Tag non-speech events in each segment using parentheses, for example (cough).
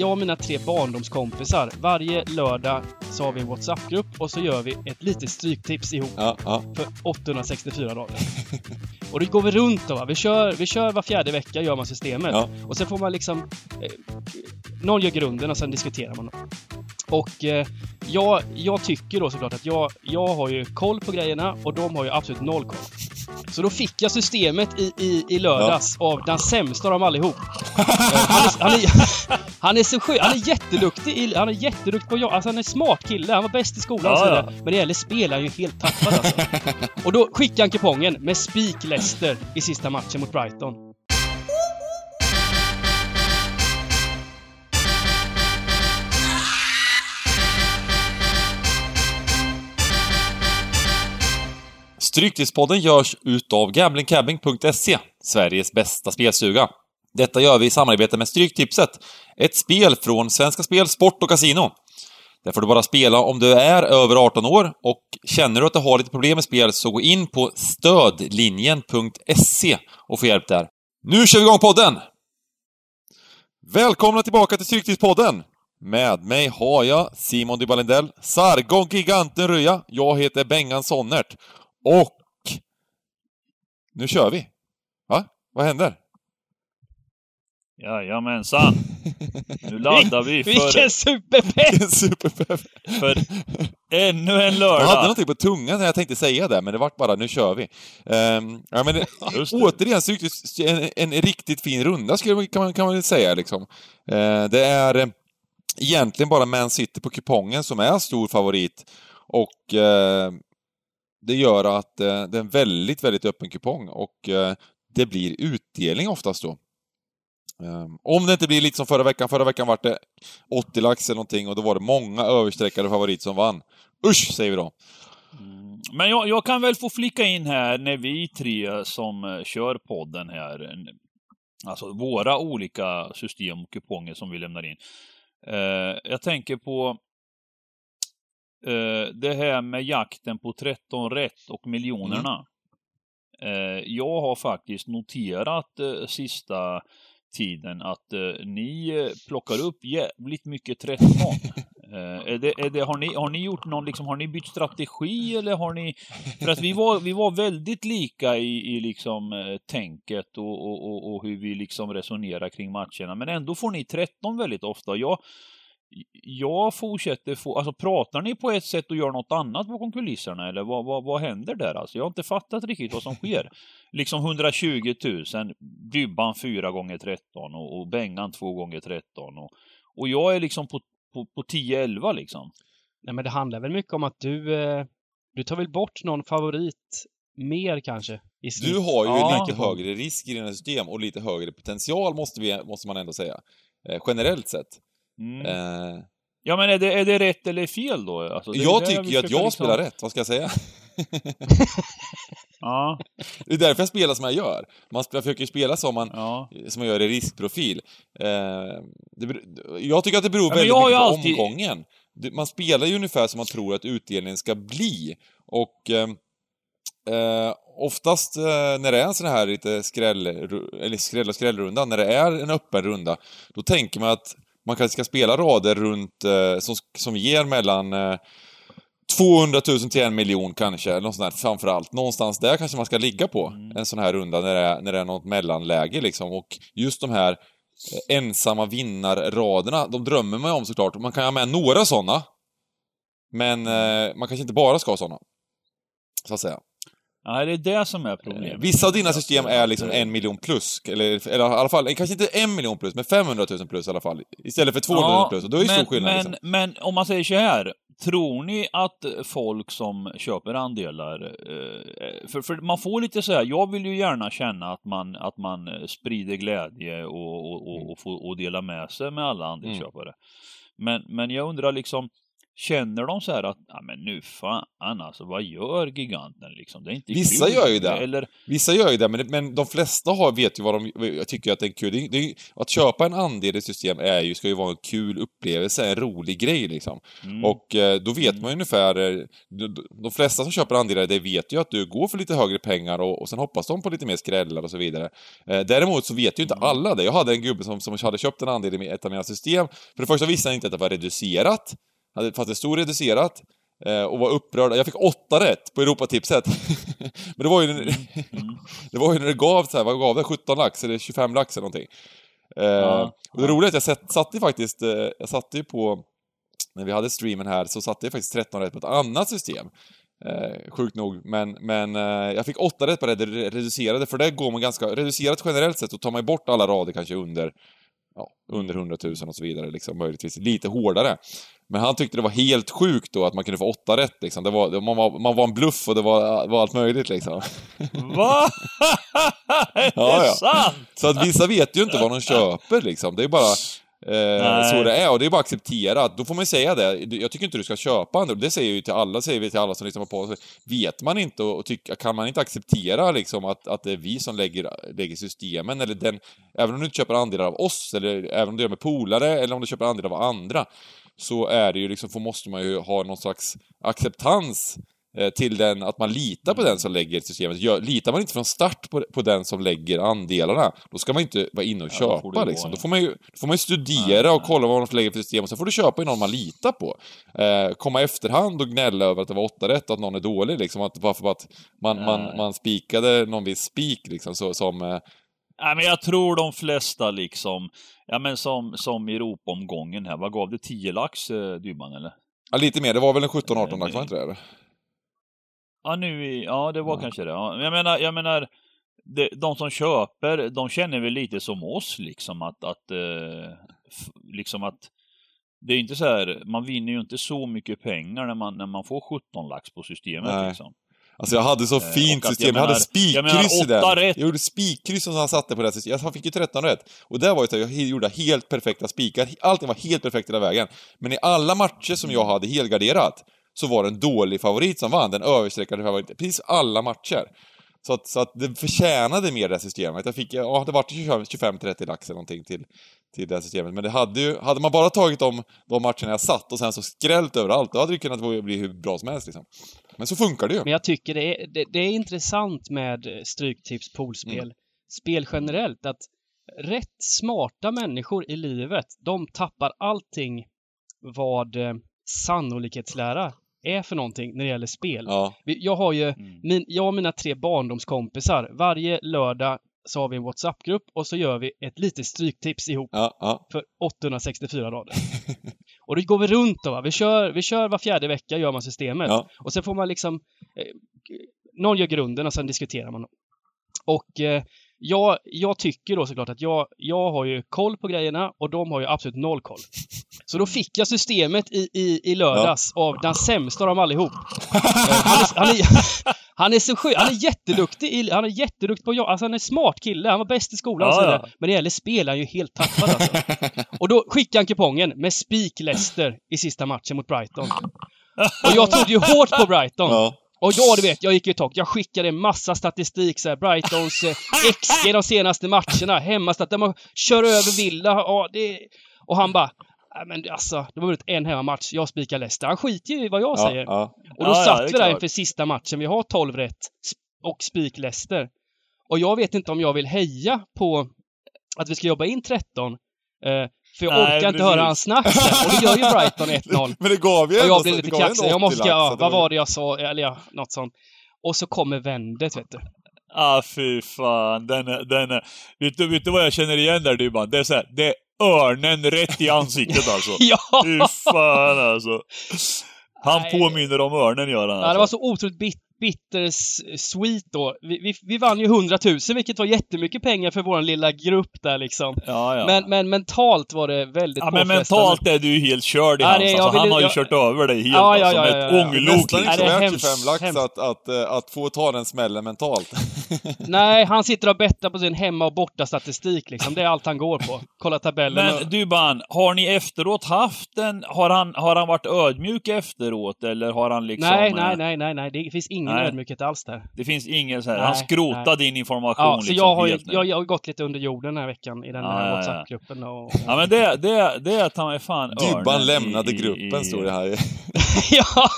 jag och mina tre barndomskompisar, varje lördag så har vi en WhatsApp-grupp och så gör vi ett litet stryktips ihop Ja, ja. för 864 dagar. och då går vi runt då, va? Vi kör, vi kör var fjärde vecka, gör man systemet. Ja. Och sen får man liksom... Eh, någon gör grunden och sen diskuterar man. Och eh, jag, jag tycker då såklart att jag, jag har ju koll på grejerna och de har ju absolut noll koll. Så då fick jag systemet i, i, i lördags av den sämsta av dem allihop. Eh, han, är, han, är, (laughs) han är så skön. Han är jätteduktig. i- Han är jätteduktig på jobb. Alltså han är smart kille. Han var bäst i skolan Ja, ja. Men det gäller spel är han ju helt tappad alltså. (laughs) Och då skickade han kupongen med spik Leicester i sista matchen mot Brighton. Stryktipspodden görs utav gamblingcabbing.se, Sveriges bästa spelstuga. Detta gör vi i samarbete med Stryktipset, ett spel från Svenska Spel, Sport och Casino. Där får du bara spela om du är över 18 år och känner du att du har lite problem med spel så gå in på stödlinjen.se och få hjälp där. Nu kör vi igång podden! Välkomna tillbaka till Stryktipspodden! Med mig har jag Simon Dybalendell, Sargon Giganten Röja, jag heter Bengan Sonnert och... Nu kör vi! Va? Vad händer? Jajamensan. Nu laddar vi (laughs) för, Vilken superpepp! Vilken superpepp! för ännu en Jag hade lördag. någonting på tungan när jag tänkte säga det, men det vart bara nu kör vi. Ehm, ja, men det, återigen en, en riktigt fin runda skulle kan, man, kan man säga liksom. Eh, det är eh, egentligen bara Man City på kupongen som är stor favorit och eh, det gör att eh, det är en väldigt, väldigt öppen kupong och eh, det blir utdelning oftast då. Ehm, om det inte blir lite som förra veckan. Förra veckan var det 80 lax eller någonting och då var det många överstreckade favoriter som vann. Usch, säger vi då. Mm, men jag, jag kan väl få flicka in här när vi tre som eh, kör podden här, alltså våra olika system och kuponger som vi lämnar in. Eh, jag tänker på eh, det här med jakten på 13 rätt och miljonerna. Eh, jag har faktiskt noterat eh, sista tiden att eh, ni plockar upp jävligt mycket 13. (laughs) Eh, är det, är det, har, ni, har ni gjort någon, liksom, har ni bytt strategi eller har ni... För att vi var, vi var väldigt lika i, i liksom tänket och, och, och, och hur vi liksom resonerar kring matcherna. Men ändå får ni 13 väldigt ofta. Jag, jag fortsätter få, alltså pratar ni på ett sätt och gör något annat bakom kulisserna eller vad, vad, vad händer där alltså? Jag har inte fattat riktigt vad som sker. (laughs) Liksom 120 000, Dybban 4 gånger 13 och, och Bengan 2 gånger 13 och, och jag är liksom på, på, på 10-11 liksom. Nej, men det handlar väl mycket om att du... Eh, du tar väl bort någon favorit mer kanske? I snitt. Du har ju Ja. lite högre risk i dina system och lite högre potential måste, vi, måste man ändå säga. Eh, generellt sett. Mm. Eh, Ja men är det, är det rätt eller fel då? Alltså, jag tycker ju att jag liksom- spelar rätt, vad ska jag säga? (laughs) Ja, Det är därför jag spelar som jag gör. Man försöker ju spela som man, ja. som man gör i riskprofil. Eh, det, jag tycker att det beror men väldigt mycket på alltid- omgången. Man spelar ju ungefär som man tror att utdelningen ska bli. Och eh, eh, oftast eh, när det är en sån här lite skräll, eller skräll och skrällrunda, när det är en öppen runda, då tänker man att man kanske ska spela rader runt, eh, som, som ger mellan eh, 200 000 till en miljon kanske, eller något sånt där, framförallt. Någonstans där kanske man ska ligga på Mm. en sån här runda när det är, när det är något mellanläge liksom. Och just de här eh, ensamma vinnarraderna, de drömmer man ju om såklart. Man kan ha med några såna. Men eh, man kanske inte bara ska ha såna. Så att säga. Ja, det är det som är Eh, problemet. Vissa av dina system är Att, liksom eh, en miljon plus, eller, eller i alla fall, kanske inte en miljon plus, men 500 000 plus i alla fall. Istället för 200 000 plus, och då är det stor skillnad men, liksom. men om man säger så här, tror ni att folk som köper andelar, eh, för, för man får lite så här, jag vill ju gärna känna att man, att man eh, sprider glädje och, och, och, och, får, och delar med sig med alla andelsköpare. Men, men jag undrar liksom, Känner de så här att, ja men nu fan alltså, vad gör giganten liksom? Det är inte Vissa kul. gör ju det. Eller, Vissa gör ju det, men, men de flesta har, vet ju vad de jag tycker att det är kul. Det, det, att köpa en andel i system är ju, ska ju vara en kul upplevelse, en rolig grej liksom. mm, Och eh, då vet Mm. man ju ungefär, eh, de, de flesta som köper andelar, det vet ju att du går för lite högre pengar och, och sen hoppas de på lite mer skrällar och så vidare. Eh, däremot så vet ju inte Mm. alla det. Jag hade en gubbe som, som hade köpt en andel i ett av mina system. För det första visste han inte att det var reducerat, fast det stod reducerat. eh, Och var upprörd. Jag fick åtta rätt på Europatipset. (laughs) Men det var ju, mm. (laughs) det var ju när det gav så här, vad gav det? 17 lax eller 25 lax eller någonting. Eh, Ja, och det roliga är att jag satt, satte ju faktiskt, eh, jag satte ju på, när vi hade streamen här, så satte jag faktiskt 13 rätt på ett annat system. Eh, sjukt nog, men, men eh, jag fick 8 rätt på det re- reducerade, för det går man ganska, reducerat generellt sett, så tar man bort alla rader kanske under, ja, under 100 000 och så vidare, liksom, möjligtvis lite hårdare. Men han tyckte det var helt sjukt då att man kunde få 8 rätt liksom. Det var, man, var, man var en bluff och det var, var allt möjligt liksom. (laughs) Va? (laughs) är det ja. sant? Så att vissa vet ju inte vad de köper liksom. Det är bara eh, så det är och det är bara att acceptera. Då får man ju säga det. Jag tycker inte du ska köpa andra. Det säger ju till alla, säger vi till alla som lyssnar på oss. Vet man inte och tycker, kan man inte acceptera liksom att, att det är vi som lägger, lägger systemen eller den, även om du inte köper andelar av oss eller även om du gör med polare eller om du köper andelar av andra så är det ju liksom, för måste man ju ha någon slags acceptans till den, att man litar på den som lägger systemet. Litar man inte från start på, på den som lägger andelarna, då ska man inte vara inne och Ja, då får köpa det gå, liksom. Då får man ju, då får man ju studera Nej, och kolla vad de lägger för system, och sen får du köpa i någon man litar på. Eh, komma i efterhand och gnälla över att det var åtta rätt och att någon är dålig liksom, att, bara för att man, Nej. man, man spikade någon viss spik liksom, så, som... Eh, Nej, men jag tror de flesta liksom, ja men som, som i Europomgången här, vad gav det? 10 lax, eh, Dybban eller? ja, lite mer, det var väl en 17-18 Nej, lax, var inte det? eller? Ja, nu i, ja det var Ja. kanske det. Ja. Jag menar, jag menar de, de som köper, de känner väl lite som oss liksom att, att eh, liksom att det är inte så här, man vinner ju inte så mycket pengar när man, när man får 17 lax på systemet Nej. liksom. Alltså jag hade så Eh, fint system, jag hade menar- jag menar, spikkryss i den. rätt. Jag gjorde spikkryss som han satte på det här systemet. Jag fick ju 13 rätt. Och där var ju så jag gjorde helt perfekta spikar. Allting var helt perfekt hela vägen. Men i alla matcher som jag hade helgarderat så var det en dålig favorit som vann. Den överstreckade favoriten. Precis alla matcher. Så att, så att det förtjänade mer det här systemet. Jag fick, ja det vart 25-30 lax eller någonting till, till det här systemet. Men det hade ju, hade man bara tagit de, de matcherna jag satt och sen så skrällt överallt, då hade det kunnat bli hur bra som helst liksom. Men så funkar det ju. Men jag tycker det är, det, det är intressant med Stryktips poolspel. Mm. Spel generellt, att rätt smarta människor i livet, de tappar allting vad eh, sannolikhetslära är för någonting när det gäller spel. Ja. Jag har ju, Mm. min, jag och mina tre barndomskompisar, varje lördag så har vi en WhatsApp-grupp och så gör vi ett litet stryktips ihop Ja, ja. för 864 rader. (laughs) och då går vi runt då, va? Vi kör, vi kör var fjärde vecka, gör man systemet. Ja. Och sen får man liksom, eh, någon gör grunden och sen diskuterar man. Och eh, jag, jag tycker då såklart att jag, jag har ju koll på grejerna och de har ju absolut noll koll. Så då fick jag systemet i, i, i lördags av den sämsta av dem allihop. Eh, han, är, han, är, (laughs) han är så sjuk, han är jätteduktig, i, han är jätteduktig på jobb, alltså han är smart kille, han var bäst i skolan och så Ja, vidare. ja. Men när det gäller spel är han ju helt tappad alltså. Och då skickade han kupongen med spik Leicester i sista matchen mot Brighton. Och jag trodde ju hårt på Brighton. ja. Och ja, du vet, jag gick ju ett tag. Jag skickade en massa statistik så här, Brightons eh, XG de senaste matcherna, hemmastat, där man kör över Villa. Ja, det... Och han bara, nej men alltså, det var väl en hemmamatch. Jag spikar Leicester. Han skiter ju i vad jag ja, säger. ja. Och då Ja, satt vi där klart. inför sista matchen. Vi har 12 rätt och spik Leicester. Och jag vet inte om jag vill heja på att vi ska jobba in 13. Eh, för jag Nej, orkar inte höra hans snack. Och det gör ju Brighton (laughs) 1-0. Men det gav ju Och jag blev lite kaxig. Jag måste, 80 lax, ja, vad var det jag sa? Eller ja, något sånt. Och så kommer vändet, vet du. Ah, fy fan. Den den. Vet, du, vet du vad jag känner igen där Dybban? Det är så här, det är örnen rätt i ansiktet (laughs) alltså. Ja! Fy fan alltså. Han Nej. påminner om örnen gör han ja! Det alltså. var så otroligt bit bittersweet då. Vi, vi, vi vann ju 100 000 vilket var jättemycket pengar för vår lilla grupp där liksom. Ja, ja. Men, men mentalt var det väldigt ja, men mentalt är du ju helt körd i hans. Alltså, han vill- har ju jag- kört över dig helt Ja, ja, alltså, ja, ja, ett ånglok. Nästan inte det är värt hemskt, 25 lax att, att, eh, att få ta den smällen mentalt. (laughs) Nej, han sitter och bettar på sin hemma och borta statistik liksom. Det är allt han går på. Kolla tabellen. och... Men du Ban, har ni efteråt haft en... Har han, har han varit ödmjuk efteråt eller har han liksom... nej, eh, nej, nej, nej, nej. Det finns ingen Nej. ödmjukhet alls där. Det finns ingen så här, Nej, han skrotar nej. din information Ja, så liksom jag har, ju, jag, jag har gått lite under jorden den här veckan i den Ja, här. WhatsApp-gruppen och... Ja men det, det, det är ta mig fan örnen lämnade i- gruppen, i- står det här. (laughs) ja!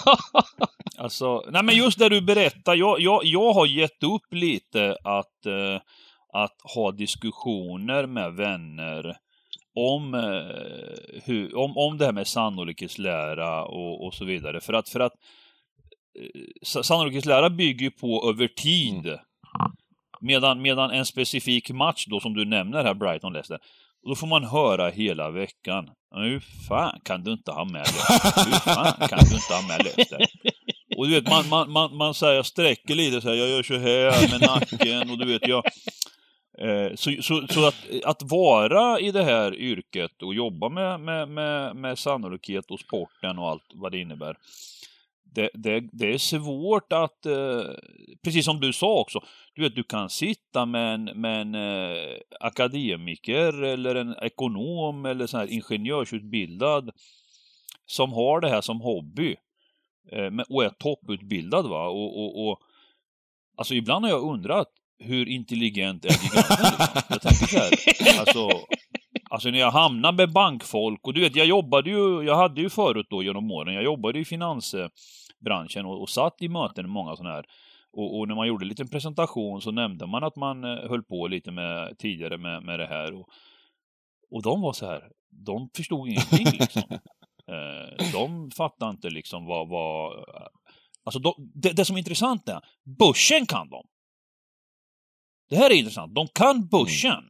Alltså, nej men just det du berättar, jag, jag, jag har gett upp lite att, eh, att ha diskussioner med vänner om, eh, hur, om, om det här med sannolikhetslära och, och så vidare. För att, för att eh, sannolikhetslära bygger ju på över tid. Medan, medan en specifik match då som du nämner här, Brighton Leicester, då får man höra hela veckan. Hur fan kan du inte ha med Leicester? Hur fan kan du inte ha med Leicester? Och du vet, man, man, man, man säger, jag sträcker lite så här, jag gör så här med nacken och du vet, jag... Eh, så så, så att, att vara i det här yrket och jobba med, med, med, med sannolikhet och sporten och allt vad det innebär. Det, det, det är svårt att, eh, precis som du sa också, du vet, du kan sitta med en, med en eh, akademiker eller en ekonom eller så här ingenjörsutbildad som har det här som hobby eh, och är topputbildad va och, och, och alltså ibland har jag undrat hur intelligent är giganten? Jag tänker så här, alltså Alltså när jag hamnade med bankfolk och du vet jag jobbade ju, jag hade ju förut då genom åren, jag jobbade i finansbranschen och, och satt i möten med många sådana här och, och när man gjorde en liten presentation så nämnde man att man eh, höll på lite med tidigare med, med det här och, och de var så här, de förstod ingenting liksom. (laughs) Eh, de fattade inte liksom vad, vad alltså de, det, det som är intressant är, börsen kan de. Det här är intressant, de kan börsen.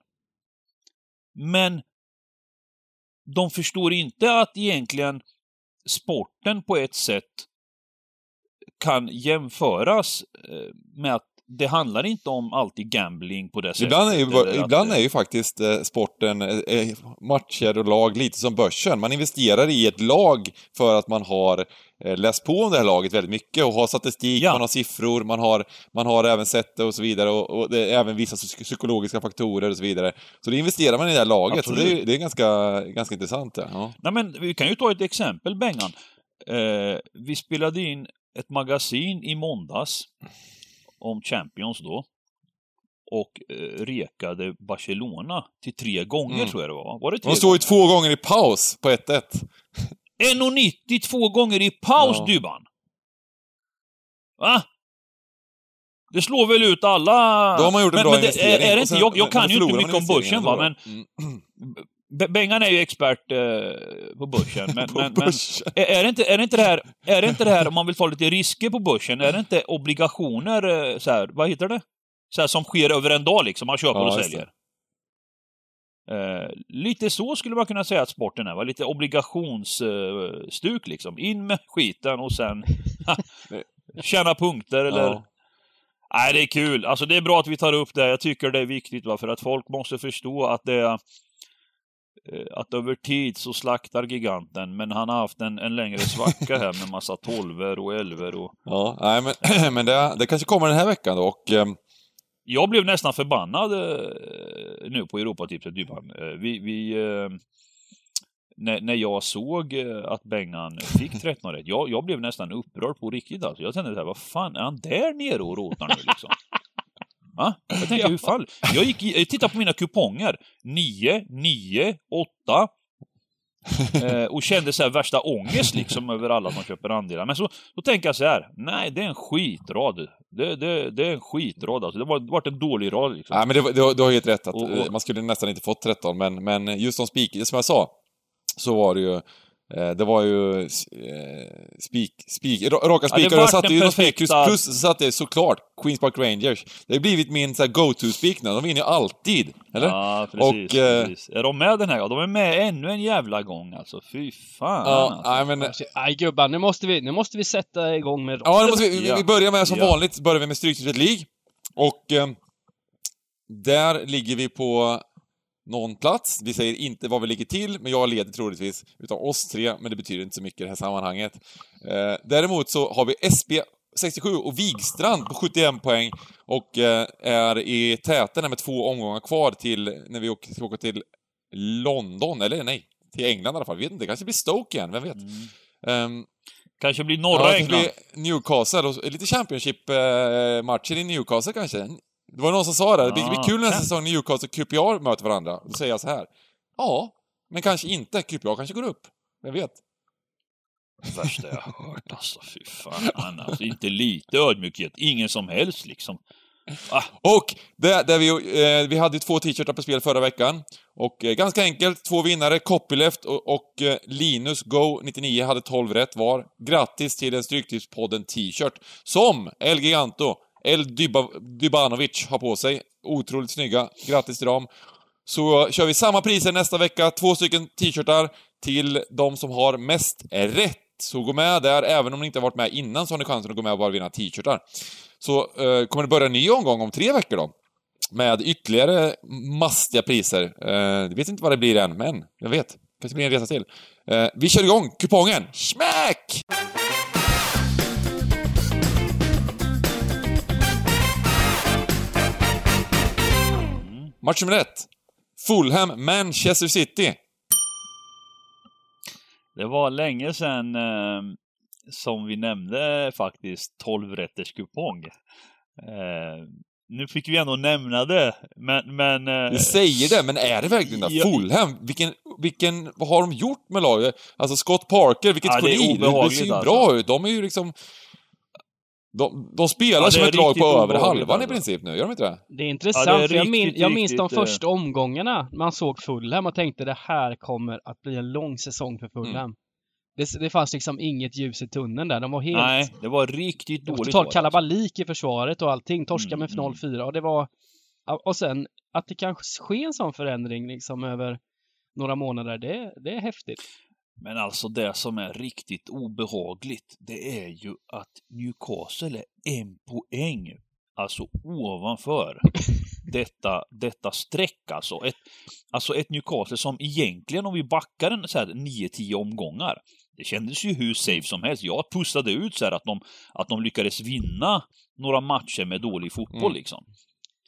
Men de förstår inte att egentligen sporten på ett sätt kan jämföras eh, med att det handlar inte om alltid gambling på det sättet. Ibland är ju, ibland är ju faktiskt eh, sporten, eh, matcher och lag lite som börsen. Man investerar i ett lag för att man har läst på om det här laget väldigt mycket och har statistik, Ja. man har siffror, man har, man har även sett det och så vidare och, och det är även vissa psy- psykologiska faktorer och så vidare. Så då investerar man i det här laget, så det Absolut. är, det är ganska, ganska intressant. Ja. Ja. Nej men vi kan ju ta ett exempel Bengan. Eh, vi spelade in ett magasin i måndags om Champions då. Och eh, rekade Barcelona till tre gånger Mm. tror jag det var. Var det tre De står ju två gånger i paus på 1-1. 1,90 två gånger i paus Ja. Dybban! Va? Det slår väl ut alla... Då har man gjort en men, bra men det, investering. är, är inte, jag, jag men kan ju inte mycket om börsen va, men. Mm. Be- Bengan är ju expert eh, på börsen. Men, (laughs) På men, men börsen. är, är, det inte, är, det inte det här, är det inte det här, om man vill ta lite risker på börsen, är det inte obligationer, eh, så här, vad heter det? Så här, som sker över en dag liksom, man köper Ja, och säljer. Eh, lite så skulle man kunna säga att sporten är, va? lite obligationsstuk eh, liksom. In med skiten och sen (laughs) tjäna punkter eller... Ja. Nej, det är kul. Alltså det är bra att vi tar upp det. Jag tycker det är viktigt va, för att folk måste förstå att det är eh, att över tid så slaktar giganten, men han har haft en, en längre svacka här med massa tolver och elver och... Ja, nej men, (clears throat) men det, det kanske kommer den här veckan då och Jag blev nästan förbannad eh, nu på Europatipset Dybban. Eh, vi, vi, eh, när, när jag såg eh, att Bengan fick (laughs) 13 rätt, jag, jag blev nästan upprörd på riktigt alltså. Jag tänkte så här, vad fan, är han där nere och rotar nu liksom? (laughs) Va? Jag tänkte, hur fan? Jag gick i, jag tittade på mina kuponger. 9, 9, 8. Eh, och kände så här värsta ångest liksom över alla som köper andelar. Men så, då tänker jag så här, nej det är en skitrad. Det, det, det är en skitrad alltså. Det var, det var en dålig rad liksom. Nej, men det, var- du, har- helt rätt att Och- och- eh, man skulle nästan inte fått 13, men, men just som spik, som jag sa, så var det ju det var ju eh, spik, spik, ra- raka Ja, det spikar. vart jag satte ju något spik, plus, så satte jag såklart Queens Park Rangers. Det har blivit min så här, go-to-spik nu. De vinner ju alltid. Eller? Ja, precis, Och, eh, precis. Är de med den här gången? De är med ännu en jävla gång alltså. Fy fan Ja, alltså. nej, men, Nej gubbar, nu måste vi, nu måste vi sätta igång med Ja, det måste vi, vi- Ja. vi börjar med som Ja. vanligt, börjar vi med Stryktipset League. Och eh, där ligger vi på någon plats. Vi säger inte vad vi ligger till, men jag leder troligtvis utav oss tre, men det betyder inte så mycket i det här sammanhanget. Eh, däremot så har vi SB 67 och Wigstrand på 71 poäng och eh, är i täten med två omgångar kvar till när vi åker, ska åka till London, eller nej, till England i alla fall. Vet inte, det kanske blir Stoke igen, vem vet? Mm. Ehm, Kanske blir norra Ja, England. Newcastle och lite Championship-matcher i Newcastle kanske. Det var någon som sa det, det blir- det Ah, kul nästa säsong när Newcastle och QPR möter varandra. Då säger jag så här. Ja, men kanske inte. QPR kanske går upp. Vem vet? Värsta jag hört alltså. Fy fan. (laughs) Alltså, inte lite ödmjukhet. Ingen som helst liksom. Och det, där vi, eh, vi hade två t-shirtar på spel förra veckan. Och eh, ganska enkelt, två vinnare, Copyleft och, och eh, Linus Go 99 hade 12 rätt var. Grattis till en Stryktipspodden t-shirt som El Giganto, El Dyba, Dybanovic har på sig. Otroligt snygga. Grattis till dem. Så kör vi samma priser nästa vecka, två stycken t-shirtar till de som har mest rätt. Så gå med där, även om ni inte har varit med innan så har ni chansen att gå med och bara vinna t-shirtar. Så eh, kommer det börja en ny omgång om tre veckor då. Med ytterligare mastiga priser. Eh, jag vet inte vad det blir än, men jag vet. Kanske blir en resa till. Eh, vi kör igång kupongen! Smack! Match nummer ett. Fulham, Manchester City. Det var länge sedan eh, som vi nämnde faktiskt 12 rätters kupong. Eh, nu fick vi ändå nämna det, men... men eh, Vi säger det, men är det verkligen det? Ja. Fulham, vilken, vilken, vad har de gjort med laget? Alltså Scott Parker, vilket Ja, geni! Det, det ser ju alltså. bra ut. De är ju liksom... De, de spelar Ja, som ett lag riktigt på över halvan i alltså. princip nu, gör de inte det? Det är intressant, Ja, det är för jag, min, riktigt, jag minns de riktigt, eh, första omgångarna man såg Fulham och tänkte det här kommer att bli en lång säsong för Mm. Fulham. Det, det fanns liksom inget ljus i tunneln där. De var helt... Nej, det var riktigt dåligt. totalt det, kalabalik i försvaret och allting. Torska Mm, med mm. 0-4 och det var... Och sen att det kanske sker en sån förändring liksom över några månader, det, det är häftigt. Men alltså det som är riktigt obehagligt, det är ju att Newcastle är en poäng, alltså ovanför (laughs) detta, detta streck alltså. Ett, alltså ett Newcastle som egentligen, om vi backar en så här 9-10 omgångar, det kändes ju hur safe som helst. Jag pustade ut så här att de, att de lyckades vinna några matcher med dålig fotboll Mm. liksom.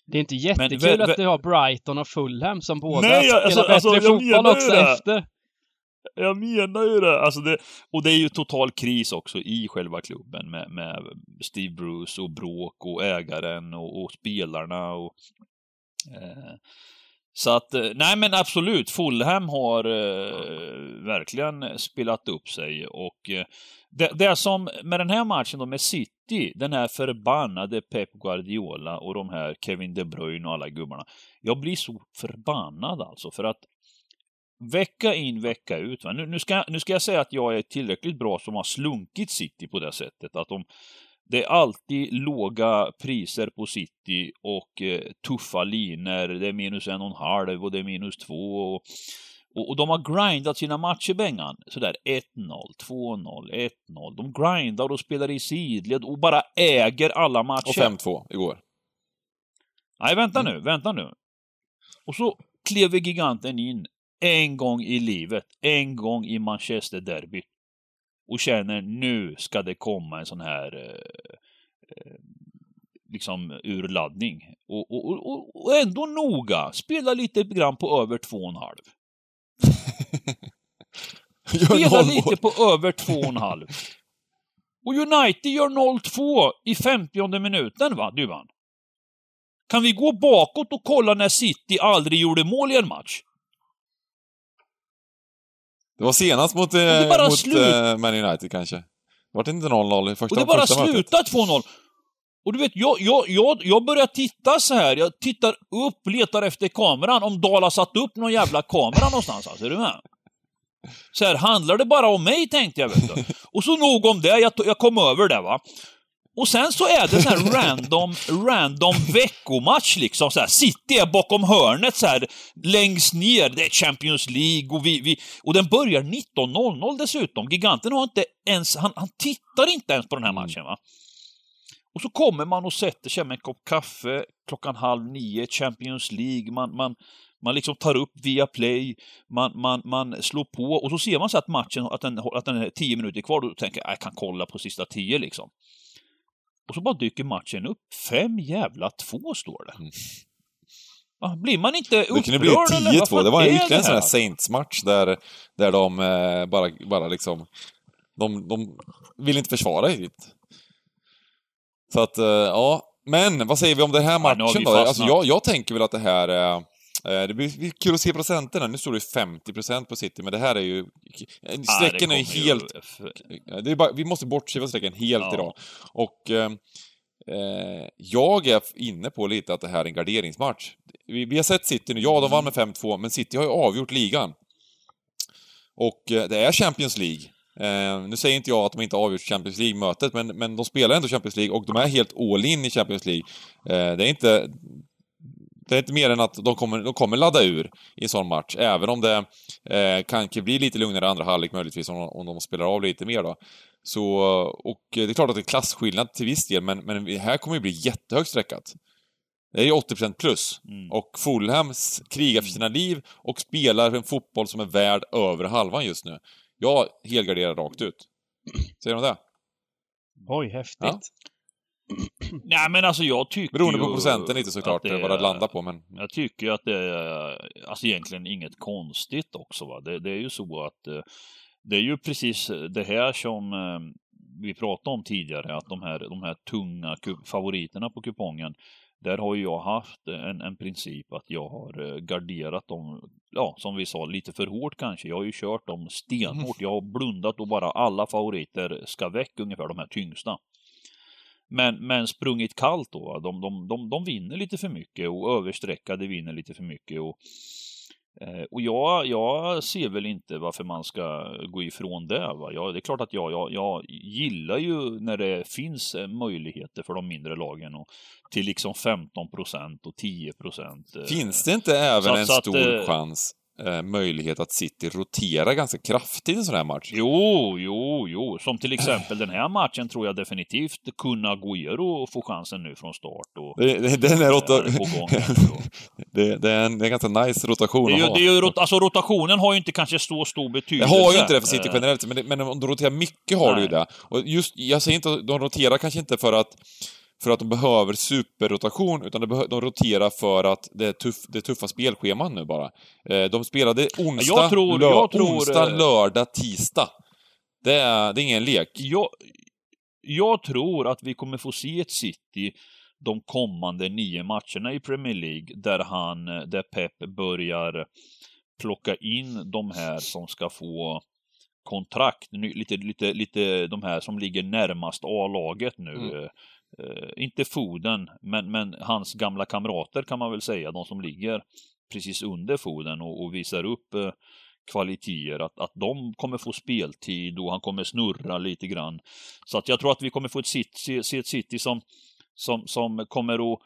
Det är inte jättekul vä- att du har Brighton och Fulham som båda Nej, spelar alltså- bättre alltså, fotboll också det. efter. Jag menar ju det. Alltså det. Och det är ju total kris också i själva klubben med, med Steve Bruce och bråk och ägaren och, och spelarna och... Eh, så att, eh, nej men absolut, Fulham har eh, verkligen spelat upp sig och eh, det, det som med den här matchen då med City, den här förbannade Pep Guardiola och de här Kevin De Bruyne och alla gubbarna. Jag blir så förbannad alltså för att vecka in, vecka ut. Nu, nu, ska, nu ska jag säga att jag är tillräckligt bra som har slunkit City på det sättet. Att de, det är alltid låga priser på City och eh, tuffa liner. Det är minus en och en halv och det är minus två. Och, och, och de har grindat sina matcher, Bengan. Sådär 1-0, 2-0, 1-0. De grindar och spelar i sidled och bara äger alla matcher. Och 5-2 igår. Nej, vänta nu, vänta nu. Och så klev giganten in en gång i livet, en gång i Manchester Derby. Och känner nu ska det komma en sån här eh, eh, liksom urladdning. Och, och, och, och ändå noga, spela lite grann på över två och en halv. (laughs) Spela lite på över två och en halv. (laughs) Och United gör 0-2 i 50 minuten, va, Duvan? Kan vi gå bakåt och kolla när City aldrig gjorde mål i en match? Det var senast mot, eh, mot eh, Man United kanske. Var det inte 0-0 i första, Och det bara slutar 2-0. Och du vet, jag, jag, jag, jag börjar titta så här. Jag tittar upp, letar efter kameran. Om Dala satt upp någon jävla kamera någonstans. Alltså, är du med? Så här, handlar det bara om mig, tänkte jag. Vet du. Och så nog om det, jag, jag kom över det va. Och sen så är det så här (laughs) random, random veckomatch liksom. Så här, City är bakom hörnet så här, längst ner. Det är Champions League och vi... vi och den börjar 19.00 dessutom. Giganten har inte ens... Han, han tittar inte ens på den här matchen va. Och så kommer man och sätter sig med en kopp kaffe klockan halv nio, Champions League, man, man, man liksom tar upp via play, man, man, man slår på och så ser man så att matchen, att den, att den är tio minuter kvar, då tänker jag, jag kan kolla på sista tio liksom. Och så bara dyker matchen upp. Fem jävla två står det. Mm. Ah, blir man inte upprörd Det kunde bli 10-2. Det var ytterligare en sån här Saints-match där, där de eh, bara, bara liksom... De, de vill inte försvara riktigt. Så att, eh, ja. Men vad säger vi om den här Ja, matchen vi då? Alltså, jag, jag tänker väl att det här är... eh, Det blir kul att se procenterna. Nu står det 50% på City, men det här är ju... Strecken är ju helt... Är bara, vi måste bortse från strecken helt Ja. idag. Och eh, eh, jag är inne på lite att det här är en garderingsmatch. Vi, vi har sett City nu, ja de vann med 5-2, men City har ju avgjort ligan. Och eh, det är Champions League. Eh, nu säger inte jag att de inte har avgjort Champions League-mötet, men, men de spelar ändå Champions League och de är helt all in i Champions League. Eh, det är inte... Det är inte mer än att de kommer, de kommer ladda ur i en sån match, även om det eh, kanske blir lite lugnare andra halvlek möjligtvis om, om de spelar av lite mer då. Så, och det är klart att det är klasskillnad till viss del, men, men det här kommer ju bli jättehögt streckat. Det är ju 80% plus. Mm. Och Fulham krigar för sina liv och spelar en fotboll som är värd över halvan just nu. Jag helgarderar rakt ut. Säger de det? Oj, häftigt. Ja. (clears throat) Nej men alltså jag tycker Beroende på procenten lite såklart, det vad det landar på, men... Jag tycker att det är alltså egentligen inget konstigt också. Va? Det, det är ju så att eh, det är ju precis det här som eh, vi pratade om tidigare, att de här, de här tunga favoriterna på kupongen, där har ju jag haft en, en princip att jag har eh, garderat dem, ja som vi sa, lite för hårt kanske. Jag har ju kört dem stenhårt. Jag har blundat och bara alla favoriter ska väck ungefär, de här tyngsta. Men, men sprungit kallt då, de, de, de, de vinner lite för mycket och överstreckade vinner lite för mycket. Och, eh, och jag, jag ser väl inte varför man ska gå ifrån det. Va? Jag, det är klart att jag, jag, jag gillar ju när det finns eh, möjligheter för de mindre lagen och till liksom 15 procent och 10 procent. eh, Finns det inte även så- en så att, stor eh, chans, eh, möjlighet att City roterar ganska kraftigt i en sån här match? Jo, jo, jo. Som till exempel den här matchen tror jag definitivt kunna Agüero få chansen nu från start. Och, Det, det, den är rota... Ja, det (laughs) det, det, är en, det är en ganska nice rotation Det är ju, att ha. det ju, rot- alltså rotationen har ju inte kanske så stor Det betydelse. har ju inte det för City Eh, generellt, men, det, men om du roterar mycket har du ju Nej. det. Och just, jag säger inte att de roterar kanske inte för att för att de behöver superrotation, utan de, roterar för att det är, tuff, det är tuffa spelscheman nu bara. Eh, de spelade onsdag, Jag tror- lö, jag tror, onsdag, eh, lördag, tisdag. Det är, det är ingen lek. Jag, jag tror att vi kommer få se ett City de kommande nio matcherna i Premier League där han, där Pep börjar plocka in de här som ska få kontrakt, lite, lite, lite de här som ligger närmast A-laget nu. Mm. Eh, inte Foden, men, men hans gamla kamrater kan man väl säga, de som ligger precis under Foden och, och visar upp eh, kvaliteter, att, att de kommer få speltid och han kommer snurra lite grann. Så att jag tror att vi kommer få ett City, se, ett City som, som, som kommer att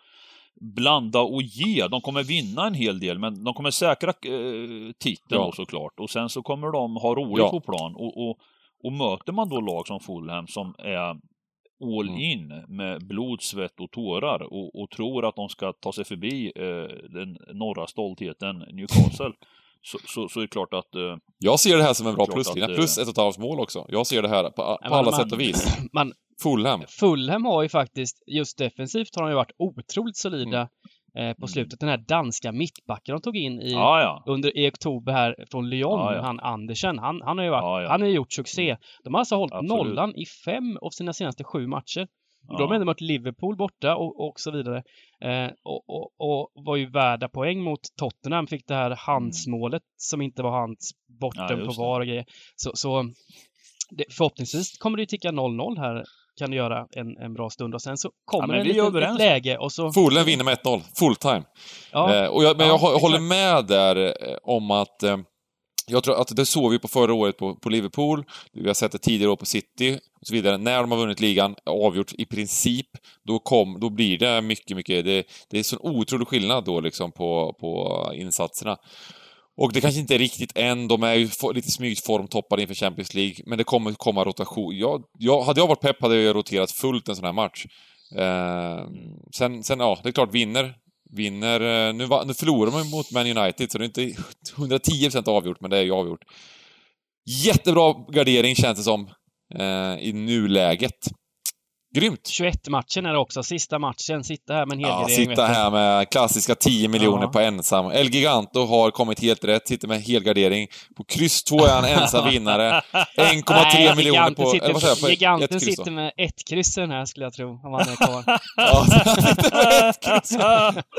blanda och ge. De kommer vinna en hel del, men de kommer säkra eh, titeln Ja. såklart. Och sen så kommer de ha roligt Ja. på plan. Och, och, och möter man då lag som Fulham som är all Mm. in med blod, svett och tårar och, och tror att de ska ta sig förbi eh, den norra stoltheten Newcastle, så, så, så är det klart att eh, Jag ser det här som en bra pluslinje, att, eh, plus ett och ett halvt mål också. Jag ser det här på, på men alla man- sätt och vis. (clears throat) Man, Fulham. Fulham har ju faktiskt, just defensivt har de ju varit otroligt solida Mm. Eh, på slutet. Den här danska mittbacken de tog in i, ja, ja. under, i oktober här från Lyon, Ja, han Andersen, han, han har ju varit, han har gjort succé. De har alltså hållit Absolut. nollan i fem av sina senaste sju matcher. De har ändå mött Liverpool borta och, och så vidare. Eh, och, och, och var ju värda poäng mot Tottenham, fick det här handsmålet som inte var hands, Ja, bortom på. VAR och grejer. Så, så det, förhoppningsvis kommer det ju ticka 0-0 här, kan det göra en, en bra stund. Och sen så kommer men en liten, överens. ett läge och så... Fulham vinner med 1-0, full time. Ja, Eh, och jag, men Ja, jag exakt. håller med där eh, om att eh, Jag tror att det såg vi på förra året på, på Liverpool, vi har sett det tidigare år på City och så vidare. När de har vunnit ligan, avgjort i princip, då, kom, då blir det mycket, mycket... Det, det är sån otrolig skillnad då liksom på, på insatserna. Och det kanske inte är riktigt än, de är ju lite smygt formtoppade inför Champions League, men det kommer komma rotation. Jag, jag, hade jag varit pepp hade jag roterat fullt en sån här match. Eh, sen, sen, ja, det är klart, vinner vinner... Eh, nu, nu förlorar man mot Man United, så det är inte 110% avgjort, men det är ju avgjort. Jättebra gardering känns det som eh, i nuläget. Grymt! 21-matchen är det också, sista matchen. Sitta här med en helgardering. Ja, sitta här med klassiska 10 miljoner ja. på ensam. El Giganto har kommit helt rätt, sitter med helgardering. På kryss 2 är han ensam vinnare. (laughs) 1,3 miljoner på... Sitter, vad säger jag, på giganten ett kryss, sitter med ett kryss den här, skulle jag tro, om han är kvar.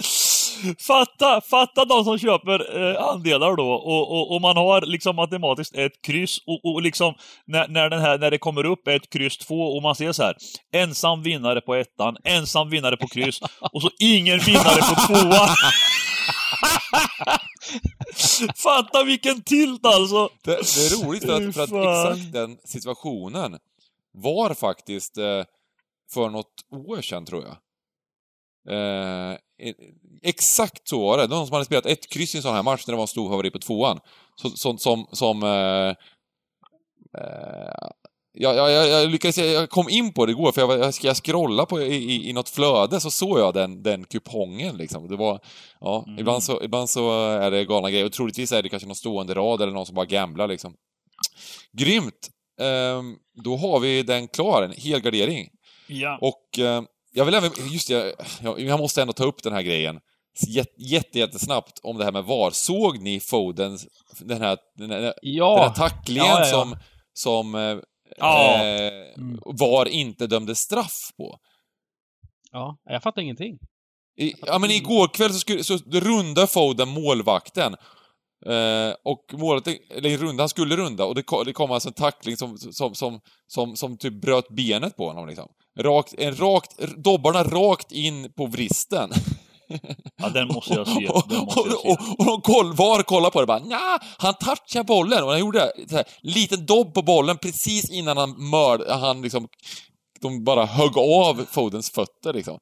(laughs) (laughs) fatta, fatta de som köper eh, andelar då, och, och, och, man har liksom matematiskt ett kryss, och, och liksom när, när, den här, när det kommer upp ett kryss 2 och man ser så här ensam vinnare på ettan, ensam vinnare på kryss (laughs) och så ingen vinnare på tvåan. (laughs) Fatta vilken tilt alltså! Det, det är roligt för att, för att exakt den situationen var faktiskt eh, för något år sedan, tror jag. Eh, exakt så var det. Någon som hade spelat ett kryss i en sån här match när det var en stor favorit på tvåan. Så, som, som, som eh, eh, jag, jag, jag lyckades, jag kom in på det igår, för jag, jag, jag scrolla på i, i, i något flöde, så såg jag den, den kupongen liksom. Det var, ja, mm. ibland, så, ibland så är det galna grejer, och troligtvis är det kanske någon stående rad eller någon som bara gamblar liksom. Grymt! Ehm, då har vi den klar, en helgardering. Ja. Och eh, jag vill även, just det, jag, jag måste ändå ta upp den här grejen jätte, jättesnabbt om det här med VAR. Såg ni Fodens, den här, den här, ja. den här tacklingen ja, ja, som, som eh, eh, mm. VAR inte dömde straff på. Ja, jag fattar ingenting. I, ja, men igår kväll så, skulle, så rundade Foden målvakten. Eh, och målet, eller runda, han skulle runda och det kom, det kom alltså en tackling som, som, som, som, som typ bröt benet på honom liksom. Rakt, en rakt, dobbarna rakt in på vristen. Ja, den måste jag se. Den (laughs) måste jag se. och, och, och de koll, var kollar på det bara Nja, han touchade bollen och han gjorde så här, liten dobb på bollen precis innan han mörd, han liksom, de bara högg av Fodens fötter liksom.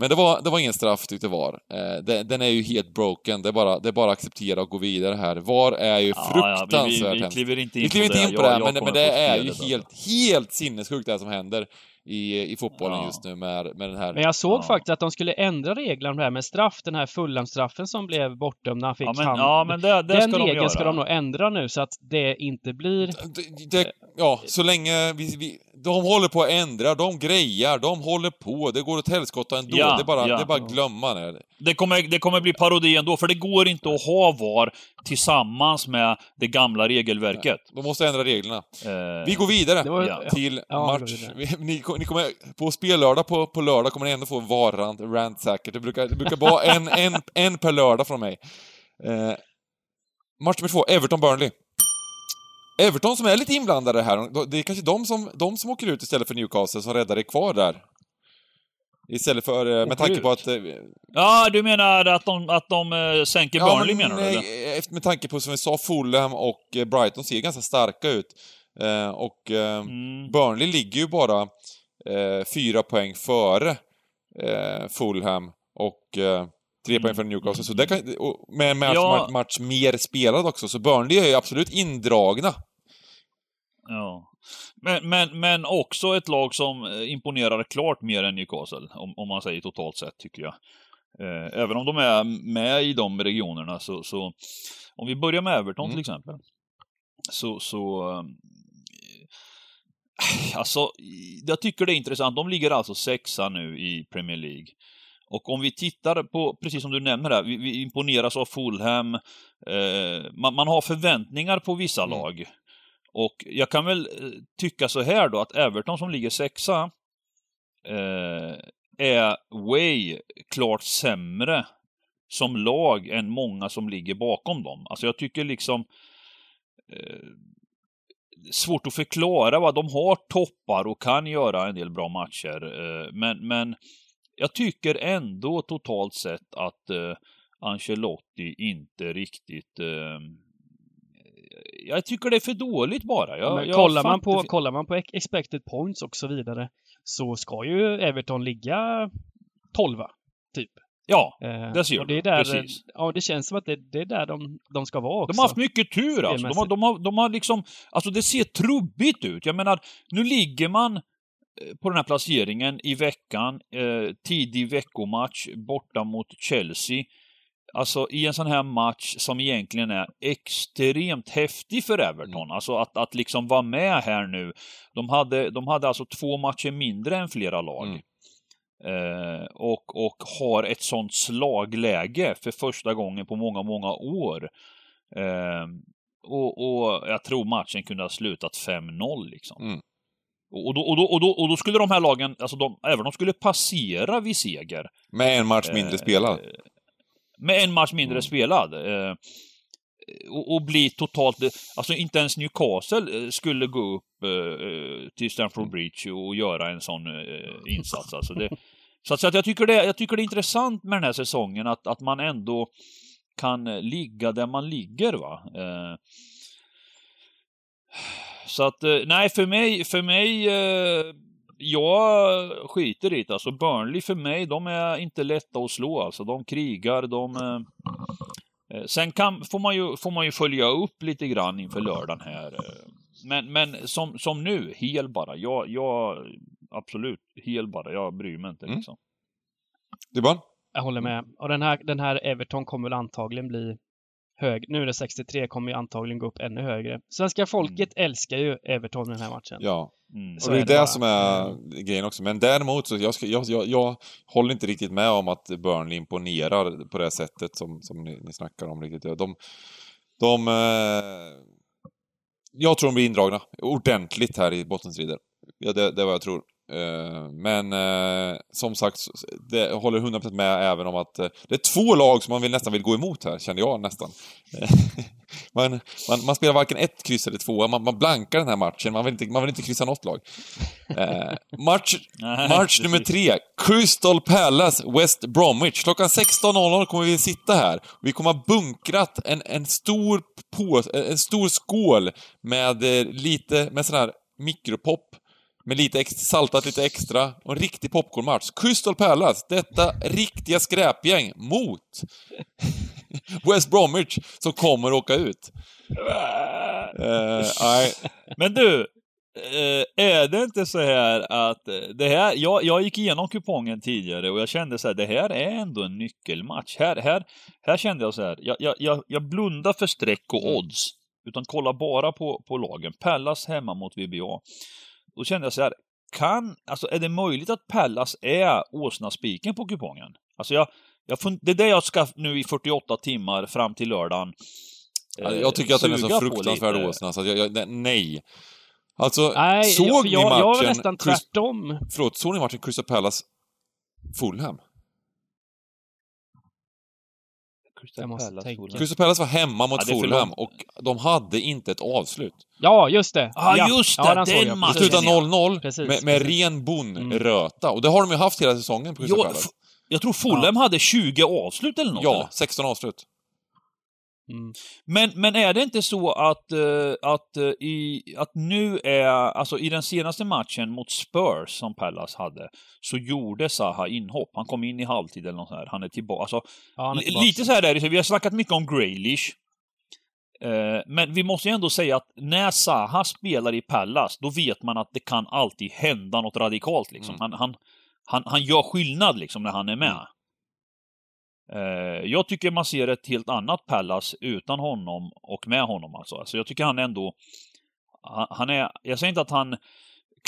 Men det var, det var ingen straff tyckte VAR. Eh, den, den, är ju helt broken, det är, bara, det är bara att acceptera och gå vidare här. VAR är ju ja, fruktansvärt ja, vi, vi, vi kliver inte in vi kliver inte in på det, men, men det är ju helt, helt sinnessjukt det som händer i, i fotbollen ja. just nu med, med den här... Men jag såg ja. faktiskt att de skulle ändra reglerna om det här med straff, den här fulhamstraffen som blev bortdömd när han fick ja, men, hand. Ja, men det, det den ska regeln de ska de nog ändra nu så att det inte blir... Det, det, ja, så länge vi, vi, de håller på att ändra, de grejar, de håller på, det går åt helskotta ändå. Ja, det, är bara, ja. det är bara att glömma det. Det kommer, det kommer bli parodi ändå, för det går inte att ha VAR tillsammans med det gamla regelverket. Nej, de måste ändra reglerna. Eh, vi går vidare var, till match. (laughs) Ni, ni kommer, på spellördag på, på lördag kommer ni ändå få VAR-rant rant säkert. Det brukar, det brukar vara en, en, en per lördag från mig. Eh, match nummer två, Everton-Burnley. Everton som är lite inblandade här, det är kanske de som, de som åker ut istället för Newcastle som räddar det kvar där. Istället för, eh, med tanke på att... Eh, ja, du menar att de, att de uh, sänker ja, Burnley men, menar du? Nej, med tanke på som vi sa, Fulham och Brighton ser ganska starka ut. Och mm. Burnley ligger ju bara fyra poäng före Fulham och tre mm. poäng före Newcastle. Så det kan, med en match, ja. match mer spelad också, så Burnley är ju absolut indragna. Ja. Men, men, men också ett lag som eh, imponerar klart mer än Newcastle, om, om man säger totalt sett, tycker jag. Eh, även om de är med i de regionerna så, så om vi börjar med Everton mm. till exempel, så, så eh, Alltså, jag tycker det är intressant. De ligger alltså sexa nu i Premier League. Och om vi tittar på, precis som du nämner här, vi, vi imponeras av Fulham. Eh, man, man, har förväntningar på vissa mm. lag. Och jag kan väl eh, tycka så här då, att Everton som ligger sexa eh, är way klart sämre som lag än många som ligger bakom dem. Alltså jag tycker liksom eh, svårt att förklara vad de har toppar och kan göra en del bra matcher. Eh, men, men jag tycker ändå totalt sett att eh, Ancelotti inte riktigt eh, jag tycker det är för dåligt bara. Jag, Men kollar, man på, kollar man på ex- expected points och så vidare så ska ju Everton ligga 12 typ. Ja, Eh, det ser och det är där, Precis. Ja, det känns som att det, det är där de, de ska vara också. De har haft mycket tur alltså. De har, de, har, de har liksom, alltså det ser trubbigt ut. Jag menar, nu ligger man eh, på den här placeringen i veckan, eh, tidig veckomatch borta mot Chelsea. Alltså i en sån här match som egentligen är extremt häftig för Everton. Alltså att, att liksom vara med här nu. De hade, de hade alltså två matcher mindre än flera lag. Mm. Eh, och, och har ett sånt slagläge för första gången på många, många år. Eh, och, och jag tror matchen kunde ha slutat 5-0 liksom. Mm. Och, då, och, då, och, då, och då skulle de här lagen, alltså de, även de skulle passera vid seger. Med en match mindre Eh, spelad. Med en match mindre Mm. spelad. Eh, och, och bli totalt... Alltså inte ens Newcastle eh, skulle gå upp eh, till Stamford Bridge och göra en sån eh, insats. Alltså det, (laughs) så att, så att jag, tycker det, jag tycker det är intressant med den här säsongen att, att man ändå kan eh, ligga där man ligger. va. Eh, så att, eh, nej för mig, för mig eh, jag skiter i det. Alltså Burnley för mig, de är inte lätta att slå alltså. De krigar, de... eh, Sen kan, får, man ju, får man ju följa upp lite grann inför lördagen här. eh. Men, men som, som nu, hel bara. Jag, jag, absolut, hel bara. Jag bryr mig inte Mm. liksom. Dybban? Jag håller med. Och den här, den här Everton kommer väl antagligen bli hög. Nu är det 63, kommer ju antagligen gå upp ännu högre. Svenska folket älskar ju Everton i den här matchen. Ja. Mm. Så och det är är det det som är grejen också. Men däremot så jag, jag, jag, jag håller inte riktigt med om att Burnley imponerar på det sättet som, som ni, ni snackar om riktigt. De, de eh, jag tror de blir indragna ordentligt här i bottenstrider. Ja, det, det är vad jag tror. Eh, men eh, som sagt, det, håller 100% med även om att eh, det är två lag som man vill, nästan vill gå emot här, känner jag nästan. (laughs) Man, man, man spelar varken ett kryss eller två, man, man blankar den här matchen, man vill inte, man vill inte kryssa något lag. Match (laughs) Match nummer tre, Crystal Palace, West Bromwich. Klockan 16.00 kommer vi sitta här. Vi kommer ha bunkrat en, en, stor på, en stor skål med lite, med sån här mikropop, med lite ex, saltat lite extra och en riktig popcornmatch. Crystal Palace, detta riktiga skräpgäng mot (laughs) West Bromwich som kommer åka ut. Eh, nej, Men du, eh, är det inte så här att eh, det här, jag, jag gick igenom kupongen tidigare och jag kände så här, det här är ändå en nyckelmatch. Här, här, här kände jag så här, jag, jag, jag, blundar för streck och odds, utan kollar bara på, på lagen. Pallas hemma mot VBA. Då kände jag så här, kan, alltså är det möjligt att Pallas är åsnaspiken på kupongen? Alltså jag, jag fun- det är det jag ska nu i 48 timmar fram till lördagen. Eh, Jag tycker att den är så fruktansvärd åsna, så jag, jag, nej- nej. Alltså, Nej, såg jag, ni matchen? jag var nästan tvärtom. Förlåt, såg ni matchen Crystal Palace Fulham? Crystal Palace. Crystal Palace var hemma mot Ja, det Fulham och de hade inte ett avslut. Ja, just det. Ja, just det, ja, såg den jag. Det matchen. Precis. slutade 0-0 Precis, med, med precis. ren Mm. bonröta. Och det har de ju haft hela säsongen på Crystal Jo, Palace. jag tror Fulham hade 20 avslut eller något. eller? Ja, 16 avslut. Mm. Men, men är det inte så att, eh, att, eh, i, att nu är, alltså i den senaste matchen mot Spurs som Pallas hade, så gjorde Zaha inhopp. Han kom in i halvtid eller något sånt här. Han är tillbaka. Alltså, Ja, är tillbaka. lite så här är det, så vi har snackat mycket om Graylish. Eh, men vi måste ju ändå säga att när Zaha spelar i Pallas, då vet man att det kan alltid hända något radikalt. Liksom. Mm. Han, han, han, han gör skillnad liksom, när han är med. Eh, jag tycker man ser ett helt annat Pallas utan honom och med honom. Alltså. Alltså, jag tycker han ändå... Han, han är, jag säger inte att han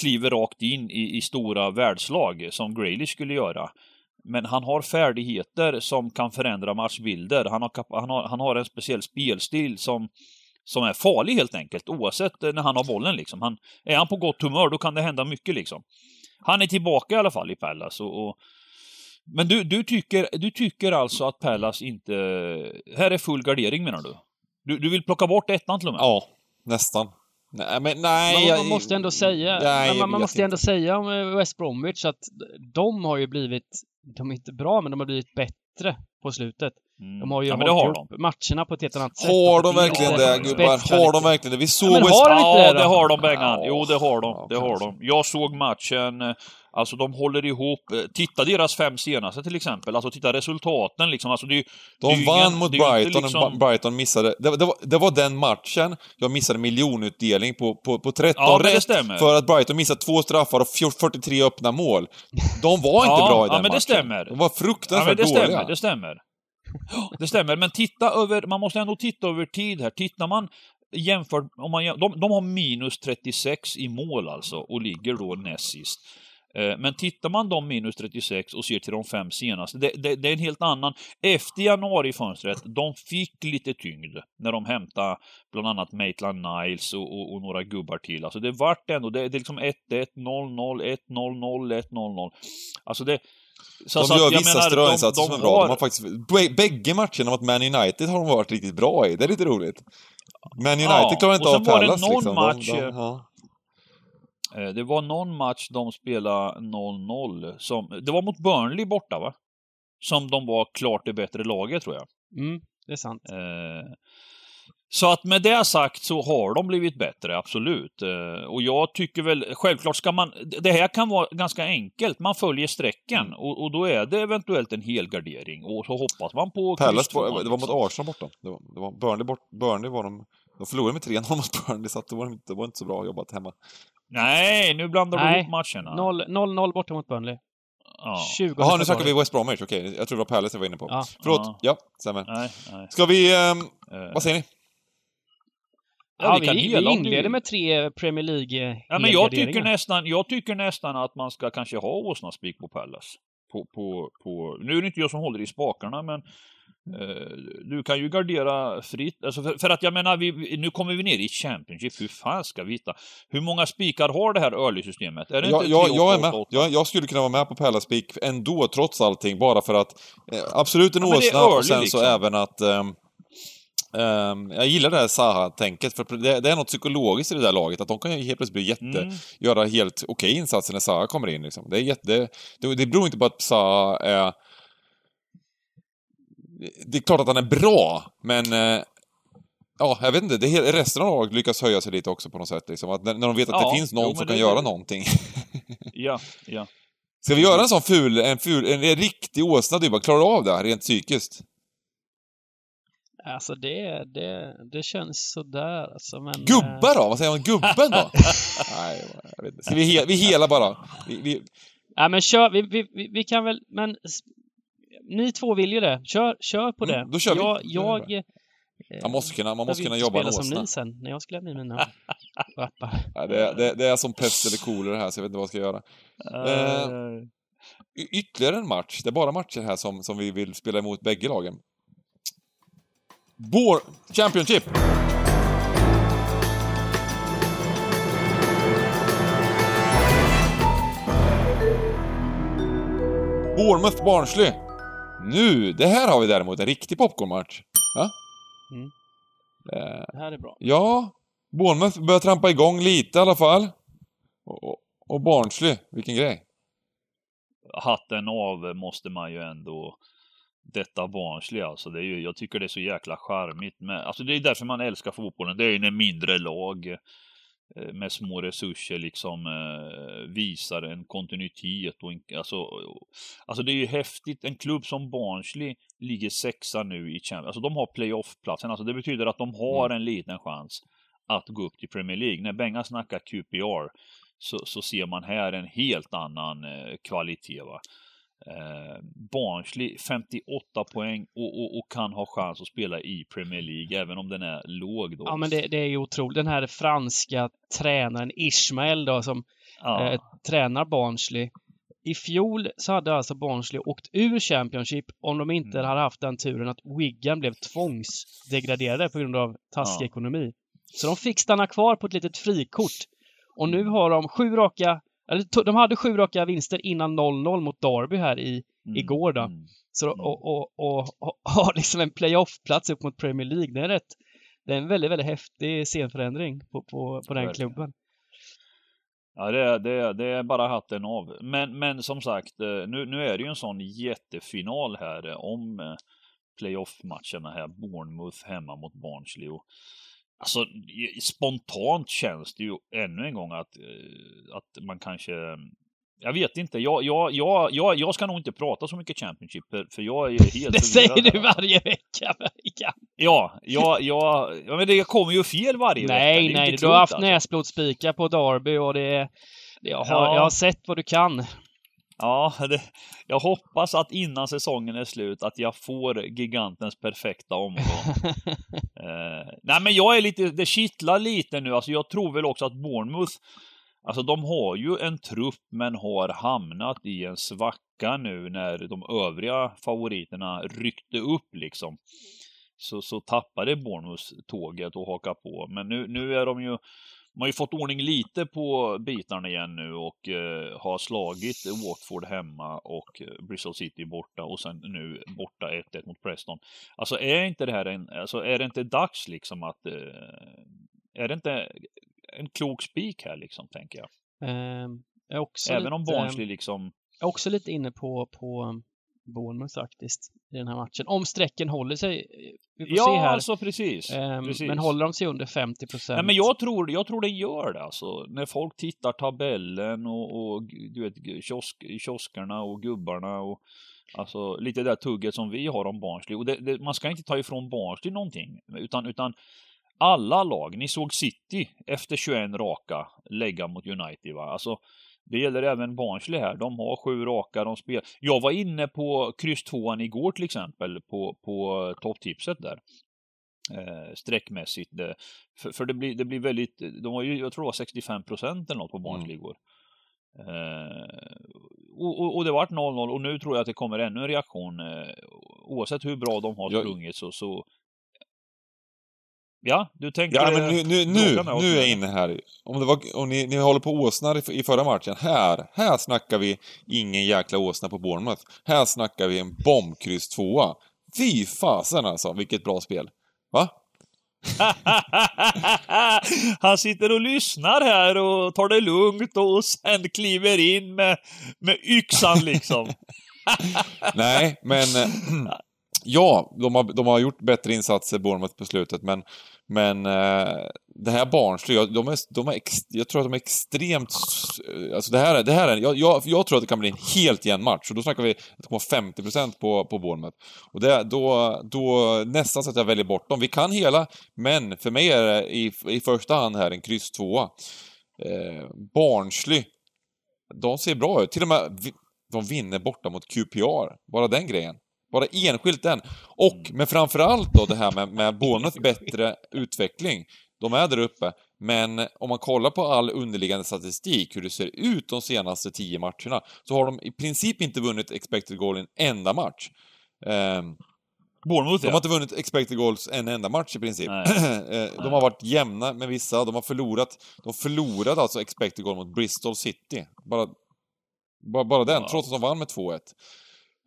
kliver rakt in i, i stora världslag som Graylish skulle göra. Men han har färdigheter som kan förändra matchbilder. Han har, han har, han har en speciell spelstil som, som är farlig helt enkelt, oavsett eh, när han har bollen. Liksom. Han, är han på gott humör, då kan det hända mycket. Liksom. Han är tillbaka i alla fall i Pallas. Och, och, men du, du, tycker, du tycker alltså att Pallas inte... Här är full gardering menar du? Du, du vill plocka bort ettan till och med? Ja, nästan. Nej, men nej... Men jag- man måste ändå säga, Nej, man, man måste ändå säga om eh, West Bromwich att de har ju blivit, de är inte bra, men de har blivit bättre på slutet. Mm. De har ju ja, men hållit det har ihop de. matcherna på ett helt annat sätt. Har de det verkligen det gubbar? Har de verkligen det? Vi såg men West har de inte ja, det det har de Bengan. Ja, Jo, det har de. ja, Det har kanske. de. Jag såg matchen, eh, alltså de håller ihop. eh, Titta deras fem senaste till exempel. Alltså titta resultaten liksom. Alltså, det, det De ju vann ingen- mot det Brighton liksom- och Brighton missade... Det, det, var, det var den matchen jag missade miljonutdelning på, på, på 13 Ja, men det rätt. För att Brighton missade två straffar och fjor- 43 öppna mål. De var inte Ja, bra i ja, den men det matchen. stämmer. De var Ja, men fruktansvärt det dåliga. stämmer, det stämmer. (gasps) Det stämmer, men titta över, man måste ändå titta över tid här. Tittar man jämfört, om man, de, de har minus 36 i mål alltså och ligger då näst sist. Eh, men tittar man de minus 36 och ser till de fem senaste, det, det, det är en helt annan... Efter januarifönstret, de fick lite tyngd när de hämtade bland annat Maitland Niles och, och, och några gubbar till. Alltså det vart ändå, det, det är liksom 1-1, 0-0, 1-0, 0-1, 0-0. Alltså det... Så, De så gör vissa menar, ströinsatser de- som är bra. har- De har faktiskt, bä- bägge matcherna mot Man United har de varit riktigt bra i. Det är lite roligt. Man United Ja, klarar inte av Pallas någon liksom. match, de, de, ja. Eh, Det var någon match de spelade 0-0. Som, det var mot Burnley borta, va? Som de var klart det bättre laget, tror jag. Mm, det är sant. Eh, Så att med det sagt så har de blivit bättre, absolut. Eh, Och jag tycker väl, självklart ska man... Det här kan vara ganska enkelt. Man följer strecken Mm. och, och då är det eventuellt en helgardering. Och så hoppas man på kryss två, det var mot. Arsenal borta. Det var, det var Burnley, bort, Burnley var de... De förlorade med 3-0 mot Burnley, så det, var inte, det var inte så bra jobbat hemma. Nej, nu blandar du ihop matcherna. 0 0-0 borta mot Burnley. Ja. 20 Jaha, nu snackar vi West Bromwich, okej. Jag tror det var Palace jag var inne på. Ja. Förlåt, Ja. ja, stämmer. Nej, nej. Ska vi... ehm, Eh, vad säger ni? Ja, vi vi, kan vi, inleder med tre Premier League Ja, men jag tycker, nästan, jag tycker nästan att man ska kanske ha åsnaspik på Pallas. På, på, på, nu är det inte jag som håller i spakarna, men eh, du kan ju gardera fritt. Alltså för, för att jag menar, vi, nu kommer vi ner i Championship. Hur fan ska vi hitta? Hur många spikar har det här early-systemet? Är det Jag, inte jag, tre, jag är med. Jag, jag skulle kunna vara med på Pallas Peak ändå, trots allting, bara för att... Eh, absolut en Ja, åsna, och sen liksom. så även att... ehm, ehm, jag gillar det här Zaha-tänket, för det, det är något psykologiskt i det där laget, att de kan helt plötsligt bli jätte, Mm. göra helt okej insatser när Zaha kommer in. Liksom. Det, är jätte, det, det beror inte på att Zaha är... Det är klart att han är bra, men... Eh, ja, jag vet inte. Det, är- resten av laget lyckas höja sig lite också på något sätt. Liksom. Att när, när de vet att Ja, det finns någon jo, som det- kan göra det- någonting. (laughs) Ja, ja. Ska vi göra en sån ful, en, ful, en riktig åsna du bara klarar av det här rent psykiskt? Alltså det, det, det känns sådär alltså, men... eh, Gubbar då? Vad säger man om gubben då? (laughs) Nej, jag vet inte. Ska vi, he, vi hela bara? Vi, vi, Ja men kör, vi, vi, vi, vi kan väl, men... Ni två vill ju det. Kör, kör på det. Mm, då kör vi. Jag, gör jag... man måste kunna, man måste jag kunna jobba en spela som åsna. ni sen, när jag ska lämna in mina (laughs) rappar. Nej, det, det, det är som pest eller kolera här, så jag vet inte vad jag ska göra. Eh, Y- ytterligare en match. Det är bara matcher här som, som vi vill spela emot bägge lagen. Bor Championship! Bournemouth Barnsley. Nu, det här har vi däremot en riktig popcornmatch. Ja? Mm. Eh, Det här är bra. Ja, Bournemouth börjar trampa igång lite i alla fall. Och, och, och Barnsley, vilken grej. hatten av måste man ju ändå detta barnsliga alltså. Det är ju, jag tycker det är så jäkla charmigt med, alltså det är därför man älskar fotbollen. Det är ju när mindre lag eh, med små resurser liksom eh, visar en kontinuitet och en, alltså, alltså det är ju häftigt. En klubb som Barnsley ligger sexa nu i Champions, alltså de har playoff-platsen, alltså det betyder att de har en liten chans att gå upp till Premier League. När Benga snackar QPR så, så ser man här en helt annan eh, kvalitet. Va? Eh, Barnsley 58 poäng och, och, och kan ha chans att spela i Premier League även om den är låg då. Ja men det, det är ju otroligt. Den här franska tränaren Ismael då som Ja. eh, tränar Barnsley. I fjol så hade alltså Barnsley åkt ur Championship om de inte Mm. hade haft den turen att Wigan blev tvångsdegraderade på grund av taskig Ja. ekonomi. Så de fick stanna kvar på ett litet frikort. Och nu har de sju raka, eller de hade sju raka vinster innan 0-0 mot Derby här i, Mm, igår då. mm. så, Mm. och, och, och, och (laughs) har liksom en playoff-plats upp mot Premier League. Det är rätt, det är en väldigt, väldigt häftig scenförändring på, på, på den Verkligen. klubben. Ja, det det, det är bara hatten av. Men, men som sagt, eh, nu, nu är det ju en sån jättefinal här eh, om eh, playoff-matcherna här, Bournemouth hemma mot Barnsley. Och, alltså, spontant känns det ju ännu en gång att, eh, att man kanske jag vet inte. Jag, jag, jag, jag, jag ska nog inte prata så mycket Championship, för jag är (laughs) helt... det säger du varje vecka, vecka. Ja, jag, jag, ja, men det kommer ju fel varje nej, vecka. Nej, nej, du har haft alltså. näsblodspikar på Derby och det... Jag har, ja. jag har sett vad du kan. Ja, det, jag hoppas att innan säsongen är slut att jag får gigantens perfekta omgång. (laughs) eh, nej men jag är lite, det kittlar lite nu, alltså jag tror väl också att Bournemouth Alltså de har ju en trupp men har hamnat i en svacka nu när de övriga favoriterna ryckte upp liksom. Så, så tappade Bournemouth tåget och haka på. Men nu, nu är de ju de har ju fått ordning lite på bitarna igen nu och eh, har slagit Watford hemma och eh, Bristol City borta och sen nu borta 1-1 mot Preston. Alltså är inte det här en, alltså är det inte dags liksom att, eh, är det inte en klok spik här liksom, tänker jag. Eh, jag Även lite, om Barnsley liksom... Jag är också lite inne på, på Bournemouth faktiskt, i den här matchen. Om strecken håller sig. Vi får ja, se här. alltså precis, eh, precis. Men håller de sig under 50 procent? Nej, men jag tror, jag tror det gör det alltså. När folk tittar tabellen och, och du vet, kiosk, kioskarna och gubbarna och Alltså lite det där tugget som vi har om Barnsley. Och det, det, man ska inte ta ifrån Barnsley någonting. Utan, utan alla lag, ni såg City efter 21 raka lägga mot United va. Alltså det gäller även Barnsley här. De har sju raka, de spelar. Jag var inne på kryss tvåan igår till exempel på, på topptipset där. Eh, streckmässigt. Det, för, för det, blir, det blir väldigt, de var ju, jag tror det var 65 procent eller något på Barnsley mm. igår. Eh, och, och, och, det vart 0-0 och nu tror jag att det kommer ännu en reaktion. Eh, oavsett hur bra de har sprungit så, så Ja, du tänker... Ja, men nu, nu, nu, nu är jag inne här. Om, det var, om ni, ni håller på åsnar i, i förra matchen. Här, här snackar vi ingen jäkla åsna på Bournemouth. Här snackar vi en bombkryss tvåa. Fy fasen alltså, vilket bra spel. Va? (laughs) Han sitter och lyssnar här och tar det lugnt och sen kliver in med, med yxan liksom. (laughs) Nej, men (laughs) Ja, de har, de har gjort bättre insatser, Bournemouth, på slutet, men, men eh, det här Barnsley, de är, de är ex, jag tror att de är extremt... Eh, alltså det här är, det här är jag, jag, jag tror att det kan bli en helt jämn match, och då snackar vi att det kommer 50% på, på Bournemouth. Och det, då, då nästan så att jag väljer bort dem. Vi kan hela, men för mig är det i, i första hand här en kryss 2 Eh, Barnsley, de ser bra ut. Till och med de vinner borta mot QPR. Bara den grejen. Bara enskilt den. Och, men framförallt då det här med, med Bournemouth bättre utveckling. De är där uppe, men om man kollar på all underliggande statistik, hur det ser ut de senaste tio matcherna, så har de i princip inte vunnit expected goal en enda match. Um, Bournemouth, De har inte vunnit expected goals en enda match i princip. (clears throat) Eh, de har varit jämna med vissa, de har förlorat, de förlorade alltså expected goal mot Bristol City. Bara, bara, bara den, wow. trots att de vann med 2-1.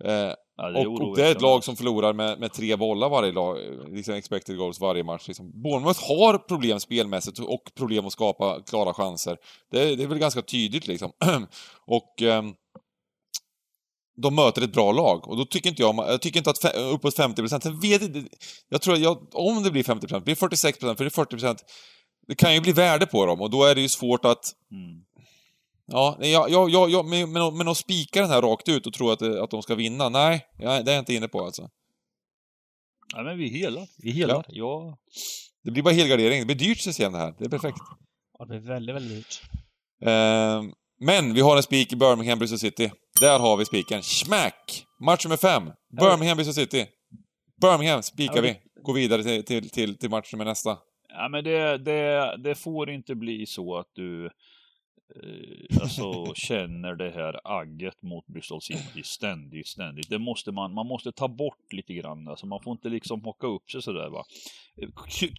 Eh, Ja, och, och, det är ett lag som förlorar med, med tre bollar varje lag, liksom expected goals varje match. Liksom. Bournemouth har problem spelmässigt och problem att skapa klara chanser. Det, det är väl ganska tydligt liksom. (clears throat) och eh, de möter ett bra lag och då tycker inte jag, jag tycker inte att uppåt 50%, sen vet jag, jag tror jag, om det blir 50%, blir 46% för det är 40%, det kan ju bli värde på dem och då är det ju svårt att mm Ja, jag, jag, jag, jag, men, men, men att spika den här rakt ut och tro att, att de ska vinna, nej, det är jag inte inne på alltså. Nej, men vi helar. Vi helar, ja. ja. Det blir bara helgardering. Det blir dyrt sen det här. Det är perfekt. Ja, det är väldigt, väldigt dyrt. Uh, men vi har en spik i Birmingham, Bristol City. Där har vi spiken. Smack! Match nummer fem. Birmingham, Bristol City. Birmingham spikar vi. Går vidare till, till, till, till match nummer nästa. Ja, men det, det, det får inte bli så att du eh, alltså känner det här agget mot Bristol City ständigt, ständigt. Det måste man, man måste ta bort lite grann. Alltså man får inte liksom hocka upp sig sådär va.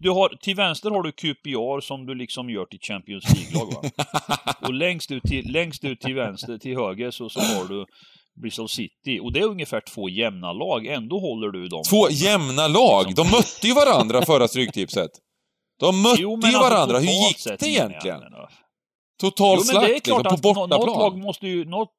Du har, till vänster har du QPR som du liksom gör till Champions League-lag va. (laughs) Och längst ut till, längst ut till vänster, till höger så, så har du Bristol City. Och det är ungefär två jämna lag. Ändå håller du dem. Två jämna lag? De mötte ju varandra förra Stryktipset. De mötte jo, ju alltså varandra. Hur gick det egentligen? Total slakt liksom, på bortaplan. Något lag måste ju... Något,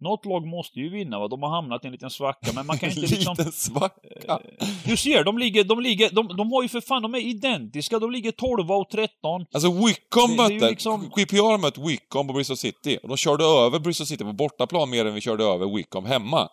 Något lag måste ju vinna, va? de har hamnat i en liten svacka, men man kan (laughs) inte liksom... liten svacka. Du ser, de ligger, de ligger, de, de har ju för fan, de är identiska, de ligger 12 och 13. Alltså Wickham mötte, liksom- QPR mötte Wickham på Bristol City och de körde över Bristol City på bortaplan mer än vi körde över Wickham hemma.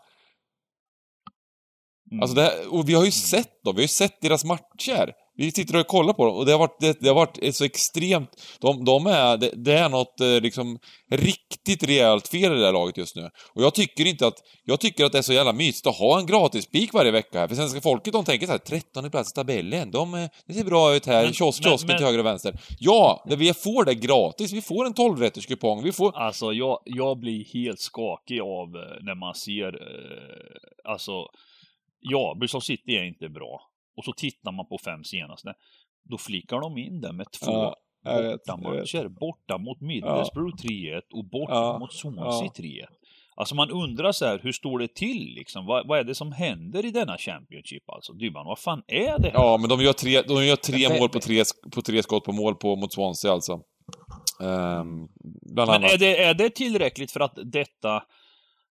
Mm. Alltså det, här- och vi har ju sett dem, vi har ju sett deras matcher. Vi sitter och kollar på dem och det har varit, det, det har varit så extremt... De, de är, det, det är något eh, liksom riktigt rejält fel i det här laget just nu. Och jag tycker inte att... Jag tycker att det är så jävla mysigt att ha en gratis spik varje vecka här. För svenska folket de tänker så här, 13 plats i tabellen, de, eh, det ser bra ut här, Men- kiosk, men- kiosken men- till höger och vänster. Ja, vi får det gratis, vi får en 12-rätters kupong, vi får... Alltså, jag, jag blir helt skakig av eh, när man ser, eh, alltså, ja, Bristol City är inte bra. Och så tittar man på fem senaste. Då flickar de in det med två Ja, bortamatcher. Borta mot Middlesbrough 3-1 och borta Ja, mot Swansea ja. 3-1. Alltså man undrar så här, hur står det till liksom? Vad, vad är det som händer i denna Championship alltså? Dybban, vad fan är det här? Ja, men de gör tre, de gör tre Men- mål på tre, på tre skott på mål på, mot Swansea alltså. Ehm, bland Men annat. är det, är det tillräckligt för att detta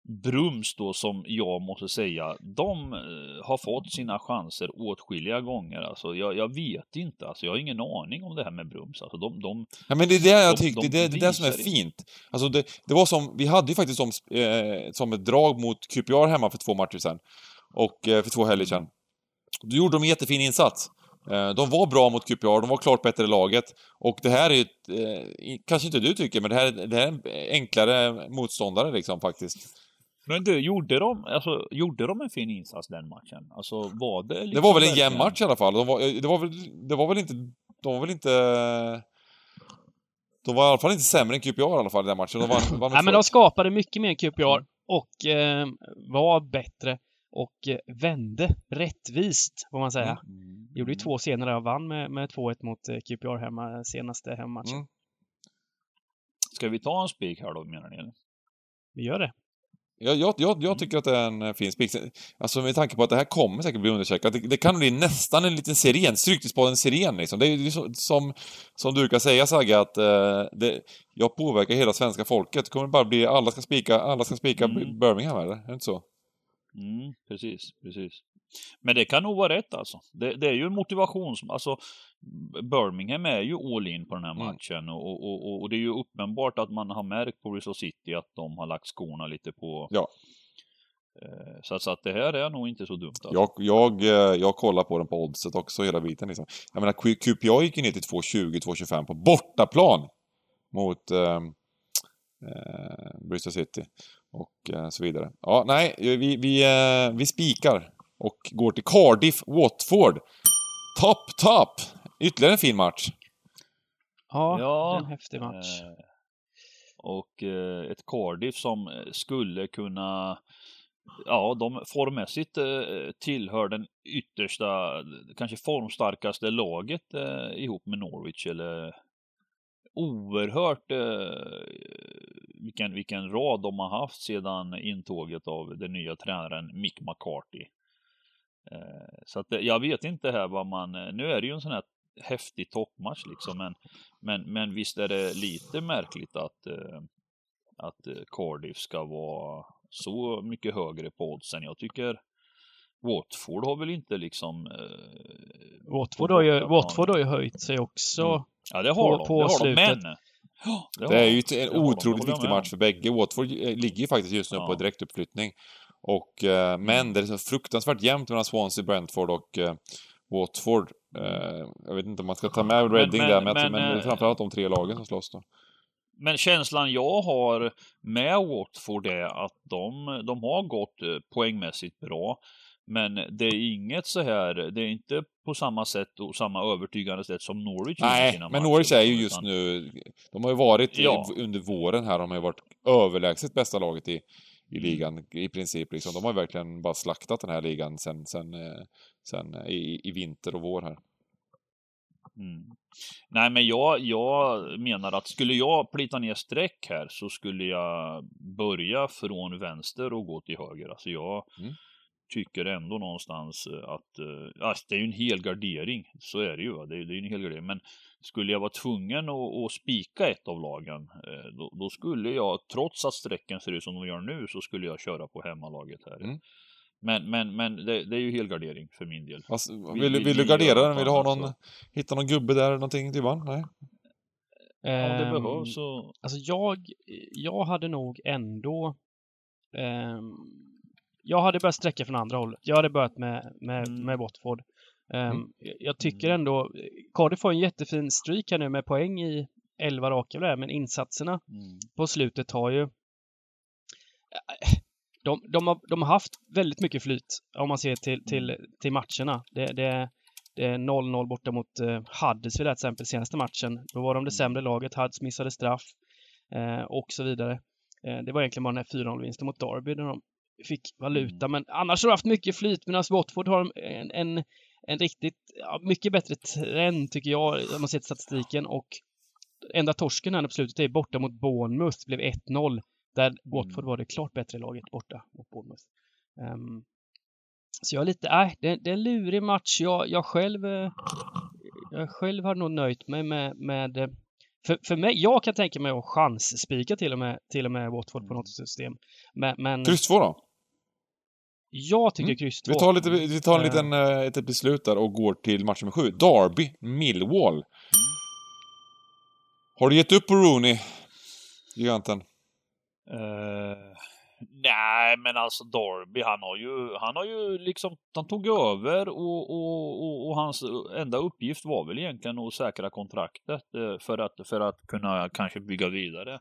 Brums då, som jag måste säga, de eh, har fått sina chanser åtskilliga gånger. Alltså, jag, jag vet inte, alltså, jag har ingen aning om det här med Brums. Alltså, de, de, Ja, men det är det jag De- tyckte, de det, är det som är fint. Alltså det, det var som, vi hade ju faktiskt som, eh, som ett drag mot QPR hemma för två matcher sedan. Och eh, för två helger sedan. Då gjorde de en jättefin insats. Eh, de var bra mot QPR, de var klart bättre i laget. Och det här är ju, eh, kanske inte du tycker, men det här, det här är en enklare motståndare liksom faktiskt. Men du, gjorde de, alltså, gjorde de en fin insats den matchen? Alltså, var det liksom Det var väl en jämn verkligen- match i alla fall. De var, eh, det, var väl, det var väl inte... De var väl inte... De var i alla fall inte sämre än QPR i alla fall i den matchen. De var, var Nej, men de skapade mycket mer än QPR och eh, var bättre och eh, vände rättvist, får man säga. Mm. Gjorde ju två senare och vann med, med 2-1 mot eh, QPR hemma, senaste hemmamatchen. Mm. Ska vi ta en spik här då, menar ni? eller? Vi gör det. Jag, jag, jag, Mm. jag tycker att det är en eh, fin spik. Alltså med tanke på att det här kommer säkert bli undersökat. Det, det kan bli nästan en liten siren, Stryktipspodden siren liksom. Det är ju så, som, som du brukar säga Sagge, att eh, det, jag påverkar hela svenska folket. Det kommer bara bli, alla ska spika, alla ska spika Mm. Birmingham eller? Är det inte så? Mm, precis, precis. Men det kan nog vara rätt alltså. Det, det är ju en motivation som, alltså Birmingham är ju all in på den här Mm. matchen och, och, och, och det är ju uppenbart att man har märkt på Bristol City att de har lagt skorna lite på... Ja. Eh, Så, att- så att det här är nog inte så dumt. Alltså. Jag, jag, eh, jag kollar på den på oddset också hela biten liksom. Jag menar, Q- QPR gick ju ner till 2,20, 2,25 på bortaplan mot eh, eh, Bristol City och eh, så vidare. Ja, nej, vi, vi, eh, vi spikar och går till Cardiff, Watford. Top, top! Ytterligare en fin match. Ja, Ja, en häftig match. Eh, Och eh, ett Cardiff som eh, skulle kunna Ja, de formmässigt eh, tillhör den yttersta, kanske formstarkaste laget eh, ihop med Norwich eller oerhört eh, vilken, vilken rad de har haft sedan intåget av den nya tränaren Mick McCarthy. Eh, så att eh, jag vet inte här vad man, eh, nu är det ju en sån här häftig toppmatch liksom, men, men, men visst är det lite märkligt att, eh, att eh, Cardiff ska vara så mycket högre på oddsen. Jag tycker Watford har väl inte liksom... Eh, Watford har, ju. Watford har ju höjt sig också. Mm. Ja, det har på- de. på det har slutet. de. Men... Det har är ju Det en det otroligt viktig match för bägge. Watford eh, ligger ju faktiskt just nu Ja. på direktuppflyttning. Och, eh, men det är så fruktansvärt jämnt mellan Swansea, Brentford och eh, Watford. Eh, jag vet inte om man ska ta med Reading men- där, men, men, men, men det är eh, framförallt de tre lagen som slåss då. Men känslan jag har med Watford är att de, de har gått eh, poängmässigt bra. Men det är inget så här, det är inte på samma sätt och samma övertygande sätt som Norwich Nej, men matcher, Norwich är ju just nu... De har ju varit i- Ja. under våren här, de har ju varit överlägset bästa laget i, i ligan i princip. Liksom. De har verkligen bara slaktat den här ligan sen, sen, eh, sen eh, i, i vinter och vår här. Mm. Nej, men jag, jag menar att skulle jag plita ner streck här så skulle jag börja från vänster och gå till höger. Alltså jag Mm. tycker ändå någonstans eh, att, alltså det är ju en hel gardering, så är det ju. Det är, det är en hel gardering. Men skulle jag vara tvungen att, att spika ett av lagen, eh, då, då, skulle jag, trots att strecken ser ut som de gör nu, så skulle jag köra på hemmalaget här. Mm. Men, men, men det, det är ju helgardering för min del. Alltså, vill, Vi- vill, vi- vill du gardera den? Vill du ha någon, annat, hitta någon gubbe där, någonting, Dybban? Nej? Ja, det Ehm, behövs så... Alltså jag, jag hade nog ändå... ehm, jag hade börjat sträcka från andra hållet. Jag hade börjat med, med, Mm. med Watford. Ehm, Mm. Jag tycker Mm. ändå... Cardiff får en jättefin streak här nu med poäng i 11 raka här, men insatserna Mm. på slutet har ju... De, de, har, de har haft väldigt mycket flyt om man ser till, till, till matcherna. Det, det, det är 0-0 borta mot uh, Huddersfield till exempel senaste matchen. Då var de det sämre laget. Hudds missade straff eh, och så vidare. Eh, det var egentligen bara den här 4-0-vinsten mot Derby där de fick valuta. Men annars har de haft mycket flyt. Medan Watford har en, en, en riktigt ja, mycket bättre trend tycker jag om man ser till statistiken. Och enda torsken här nu på slutet är borta mot Bournemouth. Blev 1-0. Där Watford var det klart bättre laget borta mot Bournemouth. Ehm, så jag är lite, nej, det, det är en lurig match. Jag, jag själv eh, jag själv har nog nöjt mig med, med eh, för, för mig, jag kan tänka mig att chansspika till och med, till och med Watford på något system. Men, men Kryss två då? Jag tycker Mm. kryss två. Vi tar, lite, vi tar en liten, eh, ett beslut där och går till match nummer sju. Derby, Millwall. Har du gett upp på Rooney, giganten? Eh, nej, men alltså Darby, han har ju, han har ju liksom, han tog över och, och, och, och hans enda uppgift var väl egentligen att säkra kontraktet eh, för att, för att kunna kanske bygga vidare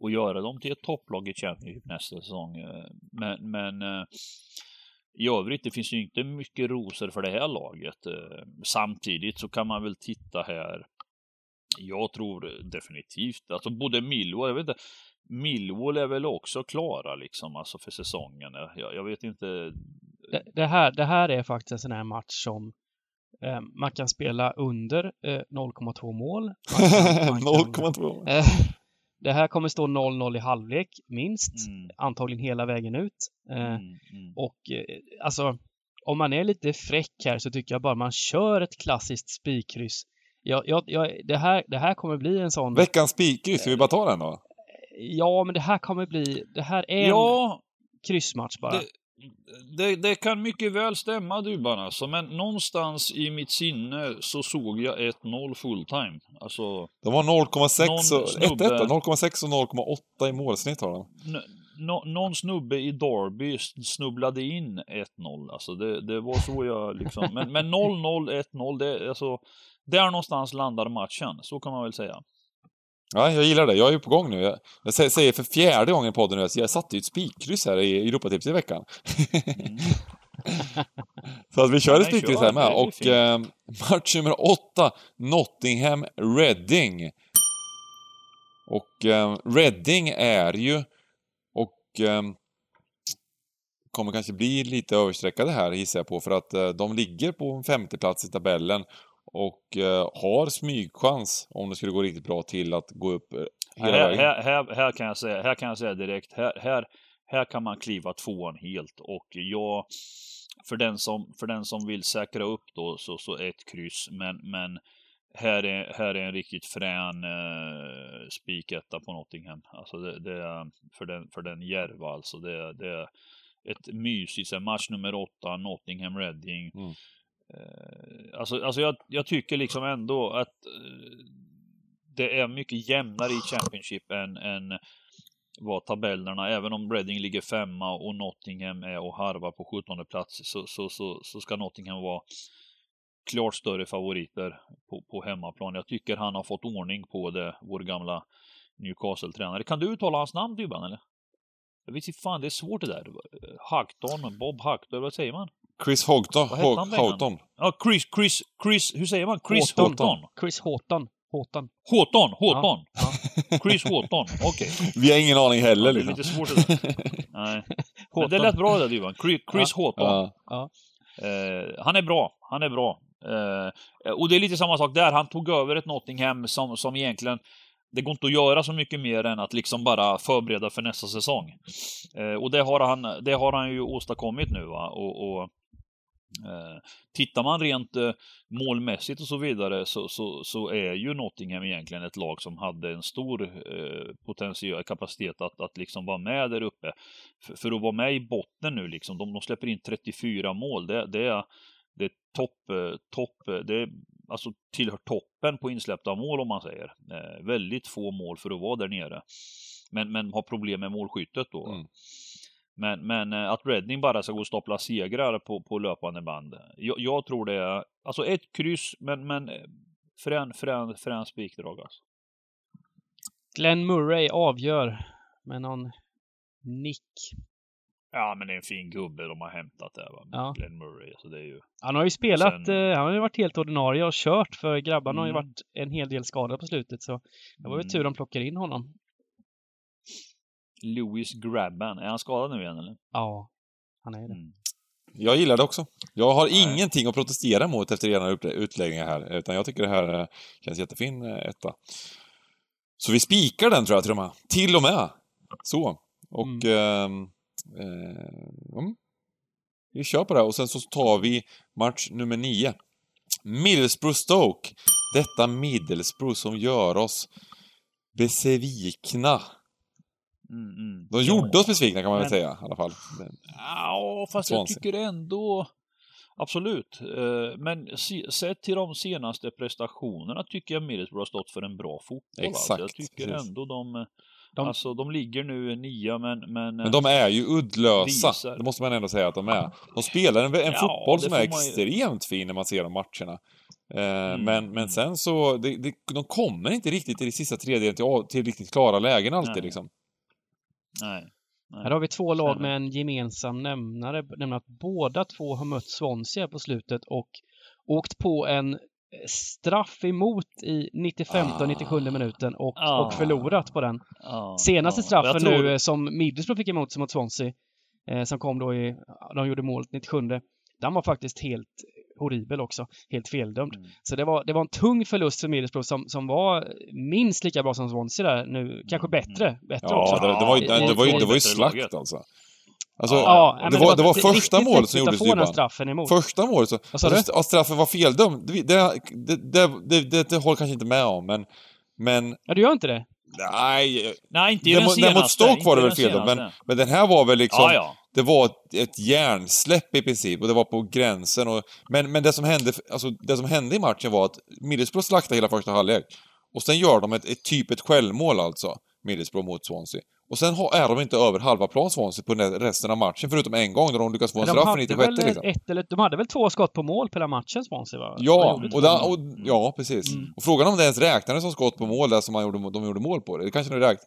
och göra dem till ett topplag i Championship nästa säsong. eh. Men, men eh, i övrigt, det finns ju inte mycket rosor för det här laget. Eh, Samtidigt så kan man väl titta här. Jag tror definitivt, alltså både Millwall, jag vet inte, Millwall är väl också klara liksom, alltså för säsongen. Jag, jag vet inte. Det, det, här, det här är faktiskt en sån här match som eh, man kan spela under eh, 0,2 mål. Man kan- (laughs) man kan- 0,2. Det här kommer stå 0-0 i halvlek, minst. Mm, Antagligen hela vägen ut. Eh, mm, mm. Och eh, alltså, om man är lite fräck här så tycker jag bara man kör ett klassiskt spikkryss. Jag, jag, jag, det, här, det här kommer bli en sån... Veckans spikkryss, ska vi bara ta den då? Ja, men det här kommer bli... Det här är en Ja, kryssmatch bara. det, det, det kan mycket väl stämma Dybban alltså, men någonstans i mitt sinne så såg jag 1-0 fulltime. Alltså, De var 0,6 Någon och... 1-1 snubbe- då? 0,6 och 0,8 i målsnitt har de. n- nå- någon snubbe i Derby snubblade in 1-0. Alltså det, det var så jag liksom... (laughs) Men, men 0-0, 1-0, det, alltså, där någonstans landar matchen. Så kan man väl säga. Ja, jag gillar det. Jag är ju på gång nu. Jag, jag sä- säger för fjärde gången i podden nu, så jag satte ju ett spikkryss här i Europatips i veckan. Mm. (laughs) Så att vi kör ett spikkryss här med. Och eh, match nummer åtta, Nottingham-Reading. Och eh, Reading är ju, och eh, kommer kanske bli lite överstreckade här gissar jag på, för att eh, de ligger på en femte plats i tabellen och eh, har smygchans, om det skulle gå riktigt bra, till att gå upp eh, hela Här, vägen. här, här, här, kan jag säga, här kan jag säga direkt, här, här, här kan man kliva tvåan helt och jag, för den som, för den som vill säkra upp då, så, så ett kryss, men, men här är, här är en riktigt frän eh, spiketta på Nottingham. Alltså det, det är, för den, för den Järva alltså, det, det är ett mysigt, så match nummer åtta, Nottingham Reading. Mm. Eh, alltså, alltså jag, jag tycker liksom ändå att eh, det är mycket jämnare i Championship än, än vad tabellerna, även om Reading ligger femma och Nottingham är och harvar på 17 plats så, så, så, så ska Nottingham vara klart större favoriter på, på hemmaplan. Jag tycker han har fått ordning på det, vår gamla Newcastle-tränare. Kan du uttala hans namn Dybban eller? Jag vet inte fan, det är svårt det där. Hackton, Bob Hackton, vad säger man? Chris Houghton. Vad hette han, Bengan? Houghton. Ja, Chris, Chris, Chris, hur säger man? Chris Houghton. Houghton. Chris Houghton. Houghton. Houghton, Houghton. Ja. (laughs) Chris Houghton, okej. Vi har ingen aning heller Det är liksom. lite svårt det. (laughs) Nej. Men det lät bra det där. Chris, Chris Houghton. Ja. Eh, han är bra. Han är bra. Eh, och det är lite samma sak där. Han tog över ett Nottingham som, som egentligen det går inte att göra så mycket mer än att liksom bara förbereda för nästa säsong. Eh, och det har, han, det har han ju åstadkommit nu va. Och, och eh, tittar man rent eh, målmässigt och så vidare så, så, så, är ju Nottingham egentligen ett lag som hade en stor eh, potential, kapacitet att, att liksom vara med där uppe. För, för att vara med i botten nu liksom, de, de släpper in 34 mål, det, det är det är topp, eh, topp, eh, det är alltså tillhör toppen på insläppta mål om man säger. Eh, väldigt få mål för att vara där nere. Men, men har problem med målskyttet då. Mm. Men, men eh, att Reading bara ska gå och stapla segrar på, på löpande band. Jag, jag tror det är, alltså ett kryss, men, men frän, frän, frän spikdrag alltså. Glenn Murray avgör med någon nick. Ja, men det är en fin gubbe de har hämtat där va. Ja. Glenn Murray. Så det är ju... Han har ju spelat, Sen... eh, han har ju varit helt ordinarie och kört för grabbarna mm. har ju mm. varit en hel del skadade på slutet så det var ju mm. tur de plockade in honom. Louis Grabban, är han skadad nu igen eller? Ja, han är det. Mm. Jag gillar det också. Jag har Nej. ingenting att protestera mot efter era utläggningar här, utan jag tycker det här eh, känns jättefin eh, etta. Så vi spikar den tror jag till och med. Till och med. Så. Och... Mm. Eh, Eh, mm. Vi kör på det och sen så tar vi match nummer nio. Middlesbrough-Stoke. Detta Middlesbrough som gör oss besvikna. Mm, mm. De gjorde ja, oss besvikna kan man men... väl säga i alla fall. Ja, fast jag tycker ändå... Absolut. Eh, men sett till de senaste prestationerna tycker jag Middlesbrough har stått för en bra fotboll. Exakt. Jag tycker precis. ändå de de... Alltså de ligger nu nia men... Men, men de är ju uddlösa. Visar. Det måste man ändå säga att de är. De spelar en, en ja, fotboll som är extremt ju... fin när man ser de matcherna. Eh, mm. men, men sen så, det, det, de kommer inte riktigt i det sista tredjedelen till, till riktigt klara lägen alltid Nej. liksom. Nej. Nej. Här har vi två lag med en gemensam nämnare, nämligen att båda två har mött Swansea på slutet och åkt på en straff emot i 95 och 97 minuten och, ah. och förlorat på den. Ah. Senaste straffen tror... nu som Middlesbrough fick emot sig mot Swansea, eh, som kom då i, de gjorde målet 97 den var faktiskt helt horribel också. Helt feldömd. Mm. Så det var, det var en tung förlust för Middlesbrough som, som var minst lika bra som Swansea där nu. Kanske mm. bättre. bättre ja, också. Det, det, var, det, det, var ju, det var ju slakt alltså. Alltså, ja, det, var, det var första målet som gjordes Dybban. straffen emot. Första målet så... Vad sa du? Att straffen var feldömd, det, det, det, det, det, håller kanske inte med om, men... Men... Ja, du gör inte det? Nej... Nej, inte den, den mot Stoke var det väl feldömd, men, men den här var väl liksom... Ja, ja. Det var ett, järnsläpp i princip, och det var på gränsen och... Men, men det som hände, alltså det som hände i matchen var att Middlesbrough slaktade hela första halvlek. Och sen gör de ett, ett typ ett självmål alltså, Middlesbrough mot Swansea. Och sen är de inte över halva plan Swansea på resten av matchen, förutom en gång när de lyckas få en straff i 96 liksom. Ett eller, de hade väl två skott på mål på hela matchen, Swansea va? Ja, och, da, och ja precis. Mm. Och frågan om det ens räknades som skott på mål, där som man gjorde, de gjorde mål på det. Det kanske nu räknat.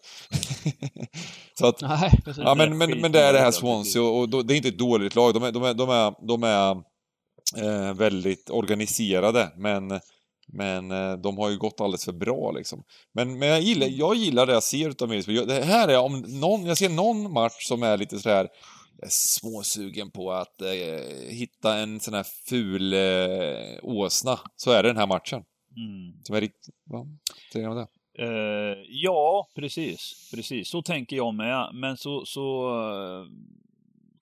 (laughs) Så att... Nej, precis. Ja, men, men, men det är det här Swansea, och, och, det är inte ett dåligt lag. De är, de är, de är, de är eh, väldigt organiserade, men men eh, de har ju gått alldeles för bra liksom. Men, men jag, gillar, jag gillar det jag ser utav Middlesbrough. Det här är om någon, jag ser någon match som är lite sådär småsugen på att eh, hitta en sån här ful eh, åsna, så är det den här matchen. Mm. Som är riktigt... Vad säger det? Uh, ja, precis. Precis, så tänker jag med. Men så, så uh,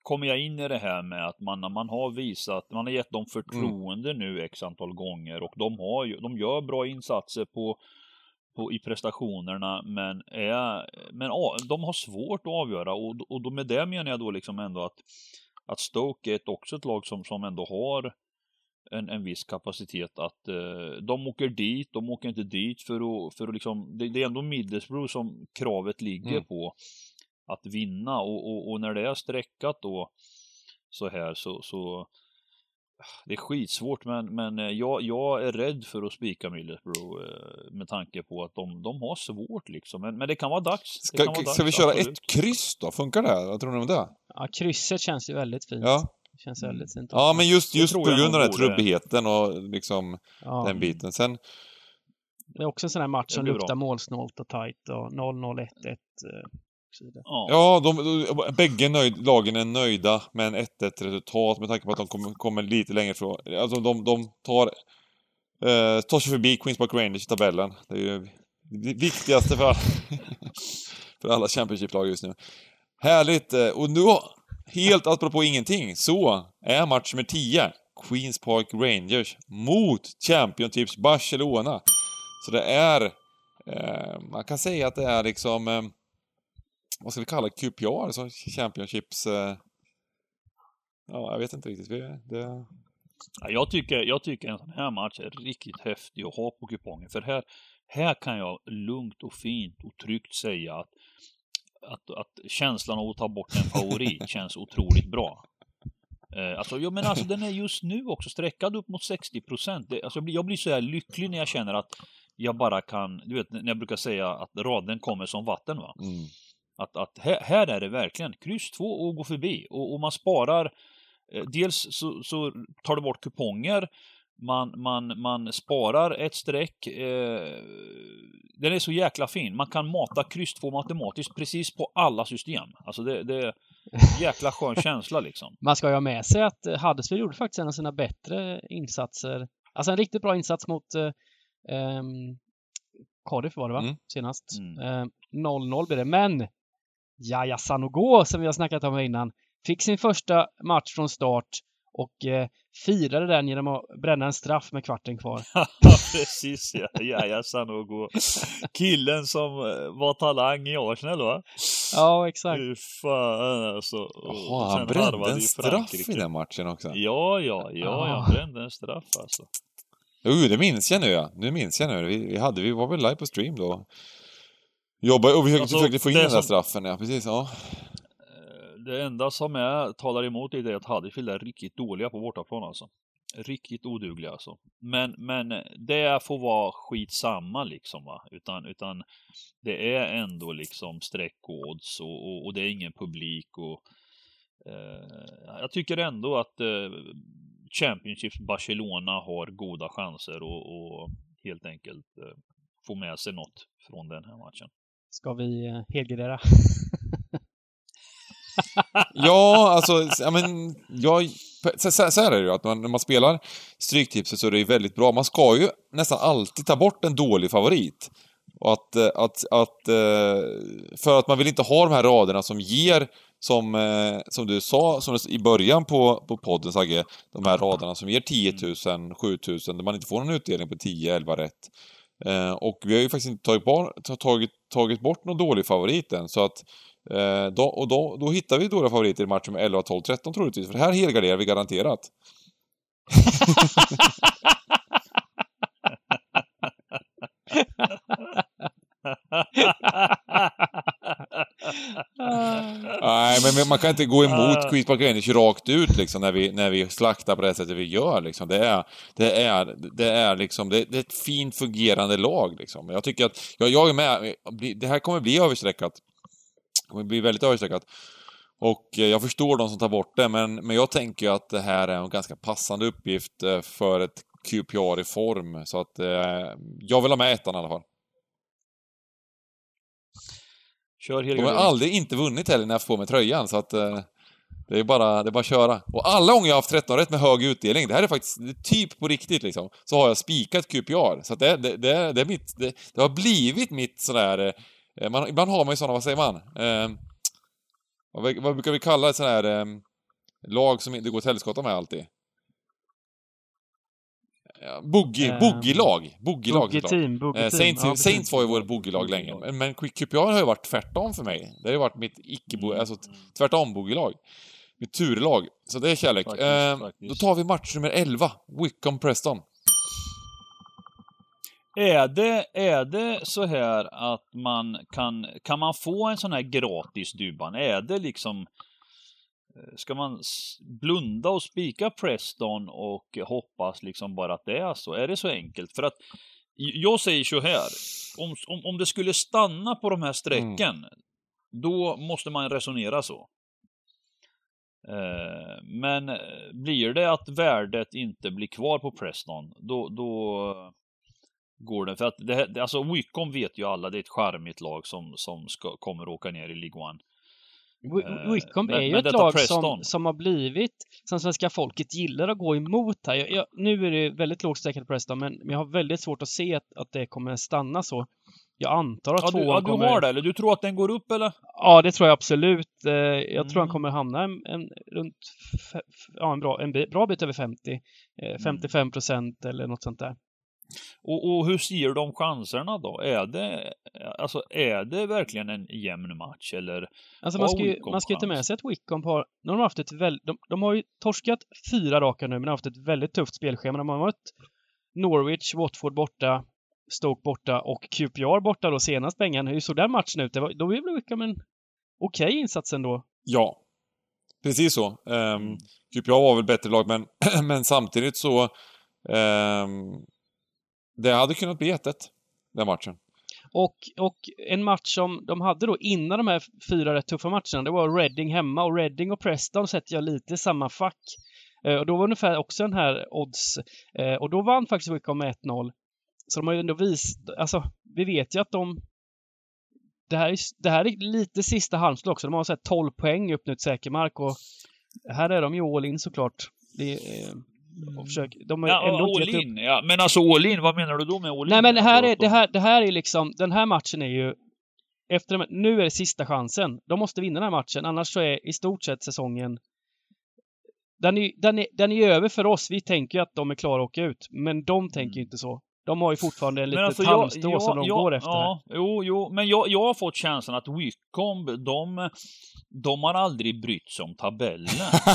kommer jag in i det här med att man, man har visat, man har gett dem förtroende mm. nu x antal gånger och de, har de gör bra insatser på, på, i prestationerna men, är, men de har svårt att avgöra och, och då med det menar jag då liksom ändå att, att Stoke är ett, också ett lag som, som ändå har en, en viss kapacitet att eh, de åker dit, de åker inte dit för att, för att liksom, det, det är ändå Middlesbrough som kravet ligger mm. på att vinna och, och, och, när det är streckat då så här så, så det är skitsvårt men, men eh, jag, jag är rädd för att spika Middlesbrough eh, med tanke på att de, de har svårt liksom. Men, men det kan vara dags. Ska, vara dags, ska vi köra absolut. ett kryss då? Funkar det? Vad tror ni om det? Ja, krysset känns ju väldigt fint. Ja. känns väldigt fint. Ja, men just, just på grund av den här trubbigheten och liksom ja. den biten. Sen... Det är också en sån här match som luktar målsnålt och tajt och 0-0, 1-1 Ja, ja de, de, bägge nöjd, lagen är nöjda med en 1-1 resultat med tanke på att de kommer, kommer lite längre ifrån. Alltså de, de tar, eh, tar sig förbi Queens Park Rangers i tabellen. Det är ju Det viktigaste för alla, (laughs) för alla Championship-lag just nu. Härligt! eh, Och nu, helt apropå ingenting, så är match nummer 10 Queens Park Rangers mot Championships Barcelona. Så det är, eh, man kan säga att det är liksom, eh, vad ska vi kalla det, QPR, alltså Championships... Eh, ja, jag vet inte riktigt. Vi, det, Ja, jag, tycker, jag tycker en sån här match är riktigt häftig att ha på kupongen. För här, här kan jag lugnt och fint och tryggt säga att, att, att känslan av att ta bort en favorit (laughs) känns otroligt bra. Eh, alltså, jag menar, alltså, den är just nu också sträckad upp mot 60 procent. Alltså, jag, blir, jag blir så här lycklig när jag känner att jag bara kan, du vet, när jag brukar säga att raden kommer som vatten va. mm. Att, att här, här är det verkligen kryss två och gå förbi. Och, och man sparar, eh, dels så, så tar du bort kuponger, man, man, man sparar ett streck. Eh, den är så jäkla fin. Man kan mata kryss 2 matematiskt precis på alla system. Alltså det, det är en (laughs) jäkla skön känsla liksom. Man ska ju ha med sig att eh, Huddersfield gjorde faktiskt en av sina bättre insatser. Alltså en riktigt bra insats mot eh, ehm, Cardiff var det va? Mm. Senast. Mm. Eh, 0-0 blev det. Men Jaja Sanogo som vi har snackat om innan fick sin första match från start och eh, firade den genom att bränna en straff med kvarten kvar. (laughs) precis ja. ja, ja Sanogo. Killen som eh, var talang i Arsenal va? Ja, exakt. Fy fan alltså. Jaha, han brände en i straff i den matchen också. Ja, ja, ja, Ah. han brände en straff alltså. Jo, det minns jag nu ja. Nu minns jag nu. Vi, vi, hade, vi var väl live på stream då. Jobbade, och försökte, Alltså, försökte få in den där straffen, ja precis. Ja. Eh, Det enda som är, talar emot det är att Huddersfield är riktigt dåliga på bortaplan alltså. Riktigt odugliga alltså. Men, men det får vara skitsamma liksom va. Utan, utan det är ändå liksom streck och odds och, och, och det är ingen publik och eh, jag tycker ändå att eh, Championships Barcelona har goda chanser och, och helt enkelt eh, få med sig något från den här matchen. Ska vi eh, helgardera? (laughs) Ja, alltså, ja, men, jag, så, så, så här är det ju, att man, när man spelar Stryktipset så är det ju väldigt bra. Man ska ju nästan alltid ta bort en dålig favorit. Och att, eh, att, att, eh, för att man vill inte ha de här raderna som ger, som, som du sa som i början på, på podden Sagge, de här raderna som ger 10 000, 7 000, där man inte får någon utdelning på 10, 11 rätt. Eh, och vi har ju faktiskt inte tagit, bar, tagit, tagit bort någon dålig favorit än, så att Eh, då, och då, då hittar vi dåliga favoriter i matchen med 11, 12, 13 troligtvis. För det här helgarderar vi garanterat. (laughs) Nej, men- man kan inte gå emot Ah. Queens Park Rangers rakt ut liksom när vi, när vi slaktar på det sättet vi gör liksom. Det är, det är, det är liksom, det, det är ett fint fungerande lag liksom. Jag tycker att, jag, jag är med, det här kommer bli överstreckat. Det kommer bli väldigt överstreckat. Och eh, jag förstår de som tar bort det, men, men jag tänker att det här är en ganska passande uppgift eh, för ett QPR i form. Så att eh, jag vill ha med ettan i alla fall. Kör De har aldrig inte vunnit heller när jag får mig tröjan, så att eh, det är bara, det är bara att köra. Och alla gånger jag har haft 13 rätt med hög utdelning, det här är faktiskt det är typ på riktigt liksom, så har jag spikat QPR. Så att det, det, det, det är mitt, det, det har blivit mitt sådär, eh, man, ibland har man ju sådana, vad säger man? Eh, vad, vad brukar vi kalla ett sånt här eh, lag som inte går till helskotta med alltid? Boogie, Eh, boogielag. Boogielag Boogie såklart. team, boogie Eh, team. Saints, Ja, Saints var ju vår boogielag länge, men, men QPR har ju varit tvärtom för mig. Det har ju varit mitt icke Mm. alltså tvärtom boogielag. Mitt turlag. Så det är kärlek. Faktiskt, eh, faktiskt. Då tar vi match nummer 11, Wickham Preston. Är det, är det så här att man kan, kan man få en sån här gratis Dybban? Är det liksom, ska man blunda och spika Preston och hoppas liksom bara att det är så? Är det så enkelt? För att jag säger så här, om, om, om det skulle stanna på de här strecken, då måste man resonera så. Eh, Men eh, blir det att värdet inte blir kvar på Preston, då, då går det. För att det, alltså Wycombe vet ju alla, det är ett charmigt lag som, som ska, kommer åka ner i League One. Eh, men- är ju ett lag som, som har blivit, som svenska folket gillar att gå emot här. Jag, jag, nu är det väldigt lågt streckat Preston, men, men jag har väldigt svårt att se att, att det kommer stanna så. Jag antar att Ja, du, tvåan ja, du kommer... har det, eller du tror att den går upp eller? Ja, det tror jag absolut. Eh, Jag tror han Mm. kommer hamna en, en, runt ja, en, bra, en bra bit över 50. Mm. Eh, 55 procent eller något sånt där. Och, och hur ser de chanserna då? Är det, alltså, är det verkligen en jämn match eller? Alltså man ska, ju, man ska ju ta med sig att Wickham har, de har haft ett väldigt, de, de har ju torskat fyra raka nu, men har haft ett väldigt tufft spelschema. De har mött Norwich, Watford borta, Stoke borta och QPR borta då senast Bengan. Hur såg den matchen ut? Det var, då blev Wickham en okej insats ändå. Ja, precis så. Um. QPR var väl bättre lag, men, (clears throat) men samtidigt så... ehm, det hade kunnat bli 1-1, den matchen. Och, och en match som de hade då innan de här fyra rätt tuffa matcherna, det var Reading hemma och Reading och Preston sätter jag lite i samma fack. Eh, och då var ungefär också den här odds. Eh, och då vann faktiskt Wickham med 1-0. Så de har ju ändå visat, alltså vi vet ju att de det här, är, det här är lite sista halmstad också. De har så här 12 poäng upp nu till säker mark och här är de ju all in såklart. Det, eh, och försök, de har Ja, ändå all in. Ja, men alltså all in, vad menar du då med all in? Nej men det här, är, Alltså, det, här, det här är liksom, den här matchen är ju efter, nu är det sista chansen. De måste vinna den här matchen, annars så är i stort sett säsongen den är, den, är, den är över för oss. Vi tänker ju att de är klara att åka ut. Men de tänker ju inte så. De har ju fortfarande en Men litet alltså, halmstrå jag- som de jag- går efter här. Ja, jo, jo, men jag, jag har fått känslan att Wickham, de, de har aldrig brytt sig om tabellen.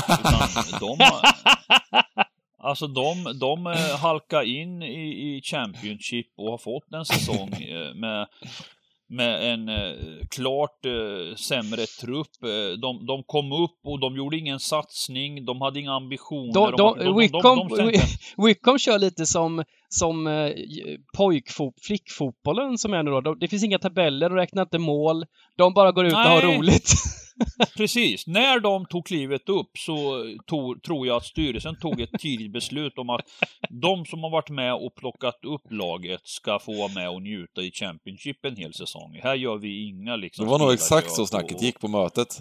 utan (laughs) de har, Alltså de, de eh, halkar in i, i Championship och har fått en säsong (laughs) eh, med, med en eh, klart eh, sämre trupp. De, de kom upp och de gjorde ingen satsning, de hade inga ambitioner. De, de, de, Wickham, tänkte- Wickham kör lite som, som eh, pojkfot, flickfotbollen som är nu då. De, det finns inga tabeller, de räknar inte mål. De bara går ut och har Nej. roligt. (laughs) Precis. När de tog klivet upp så tog, tror jag att styrelsen tog ett tidigt beslut om att de som har varit med och plockat upp laget ska få vara med och njuta i Championship en hel säsong. Här gör vi inga liksom... Det var nog exakt så snacket och- gick på mötet.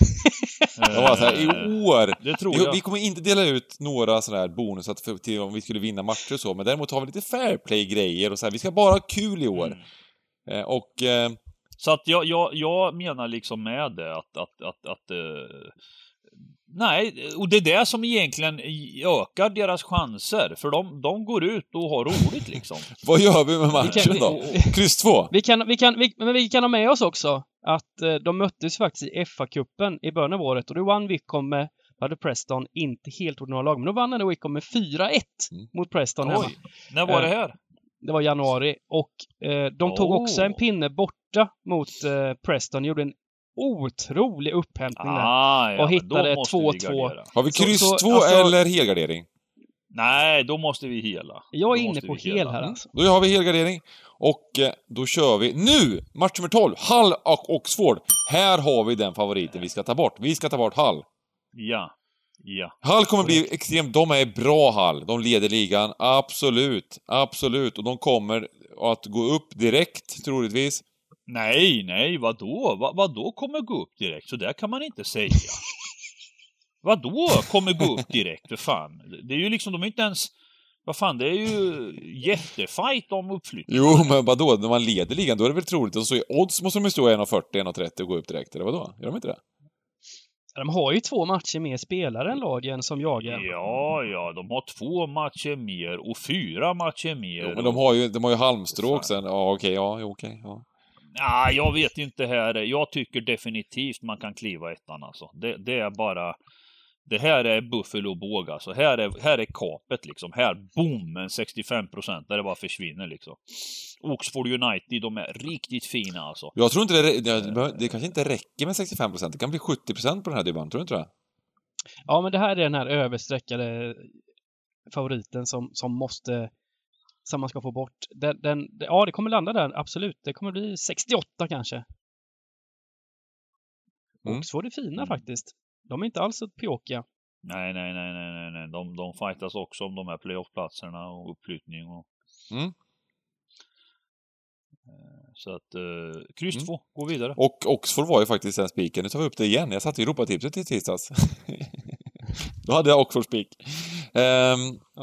(laughs) Eh, Det var så här, i år! Det tror Vi, jag. vi kommer inte dela ut några sådana här bonusar för- till om vi skulle vinna matcher och så, men däremot har vi lite fair play-grejer och så här. Vi ska bara ha kul i år. Mm. Eh, och... Eh, Så att jag, jag, jag menar liksom med det att, att, att, att eh, Nej, och det är det som egentligen ökar deras chanser. För de, de går ut och har roligt liksom. (laughs) vad gör vi med matchen kan- (laughs) vi- då? Kryss 2? Vi kan, vi, kan, vi, men vi kan ha med oss också att eh, de möttes faktiskt i FA-cupen i början av året och då vann Wickham med, hade Preston inte helt ordinarie lag, men då vann ändå Wickham med 4-1 Mm. mot Preston hemma. Oj, när var det här? Det var januari och eh, de tog Oh. också en pinne borta mot eh, Preston, gjorde en otrolig upphämtning. Ah, ja, och hittade måste vi 2-2. gardera. Har vi kryss så, 2 alltså- eller helgardering? Nej, då måste vi hela. Jag är Då inne på hel här alltså. Då har vi helgardering. Och eh, då kör vi nu! Match nummer 12, Hull och Oxford. Här har vi den favoriten vi ska ta bort. Vi ska ta bort Hull. Ja. Ja. Hull kommer bli extremt... De är bra Hull. De leder ligan. Absolut. Absolut. Och de kommer att gå upp direkt, troligtvis. Nej, nej, vadå? Va, vadå kommer gå upp direkt? Så där kan man inte säga. (laughs) vadå kommer gå upp direkt, för fan? Det är ju liksom, de är inte ens... Vad fan, det är ju jättefight om uppflyttning. Jo, men vadå? När man leder ligan, då är det väl troligt att så i odds måste de ju stå 1,40, 1,30 och gå upp direkt, eller vadå? Gör de inte det? De har ju två matcher mer spelare än lagen som jagar. Ja, ja, de har två matcher mer och fyra matcher mer. Jo, men de har ju, de har ju halmstrå Fan. också. Ja, okej, ja, okej, ja. Ja, jag vet inte här. Jag tycker definitivt man kan kliva ettan alltså. Det, det är bara... Det här är Buffalo båg alltså. Här är, här är kapet liksom. Här, boom, en 65 procent där det bara försvinner liksom. Oxford United, de är riktigt fina alltså. Jag tror inte det, det, det, kanske inte räcker med 65%. Det kan bli 70% på den här dubban, tror du inte det? Ja, men det här är den här överstreckade favoriten som, som måste som man ska få bort. Den, den, ja, det kommer landa där, absolut. Det kommer bli 68 kanske. Mm. Oxford är fina Mm. faktiskt. De är inte alls så pjåkiga. Nej, nej, nej, nej, nej, nej. De, de fightas också om de här playoffplatserna och uppflyttning och... Mm. Eh, Så att, eh, kryss Mm. två, gå vidare. Och Oxford var ju faktiskt den spiken. Nu tar vi upp det igen. Jag satte ju Europatipset i tisdags. (laughs) Då hade jag Oxford spik. Ehm,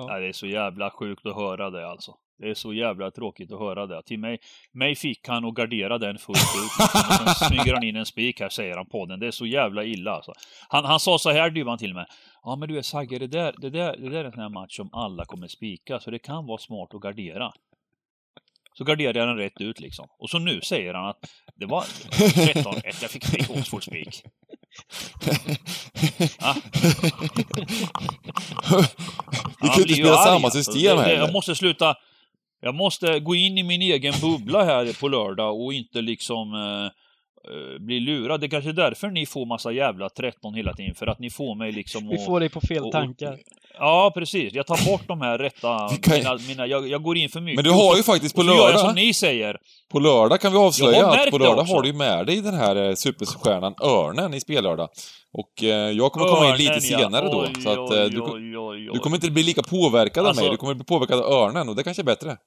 Nej, det är så jävla sjukt att höra det alltså. Det är så jävla tråkigt att höra det. Till mig, mig fick han att gardera den fullt ut. (laughs) Och sen smyger han in en spik här, säger han på den. Det är så jävla illa alltså. Han, han sa så här, Dyvan till mig. Ja men du är Sagge, det där, det, där, det där är en sån här match som alla kommer spika, så det kan vara smart att gardera. Så garderade jag den rätt ut liksom. Och så nu säger han att det var 13-1, jag fick Oxford spik. Vi kan inte spela samma system heller. Jag måste sluta. Jag måste gå in i min egen bubbla här på lördag och inte liksom eh, eh, bli lurad. Det är kanske är därför ni får massa jävla 13 hela tiden. För att ni får mig liksom Vi får dig på fel och- tankar. Ja, precis. Jag tar bort de här rätta... Vi kan Mina, mina, jag, jag går in för mycket. Men du har ju faktiskt på Och lördag, som ni säger. på lördag kan vi avslöja har att på lördag har du ju med dig den här eh, superstjärnan Örnen i spellördag. Och eh, jag kommer komma in lite Örnen, ja. senare då. Oj, Så att eh, oj, du, oj, oj, du oj. kommer inte bli lika påverkad av Alltså- mig, du kommer bli påverkad av Örnen och det kanske är bättre.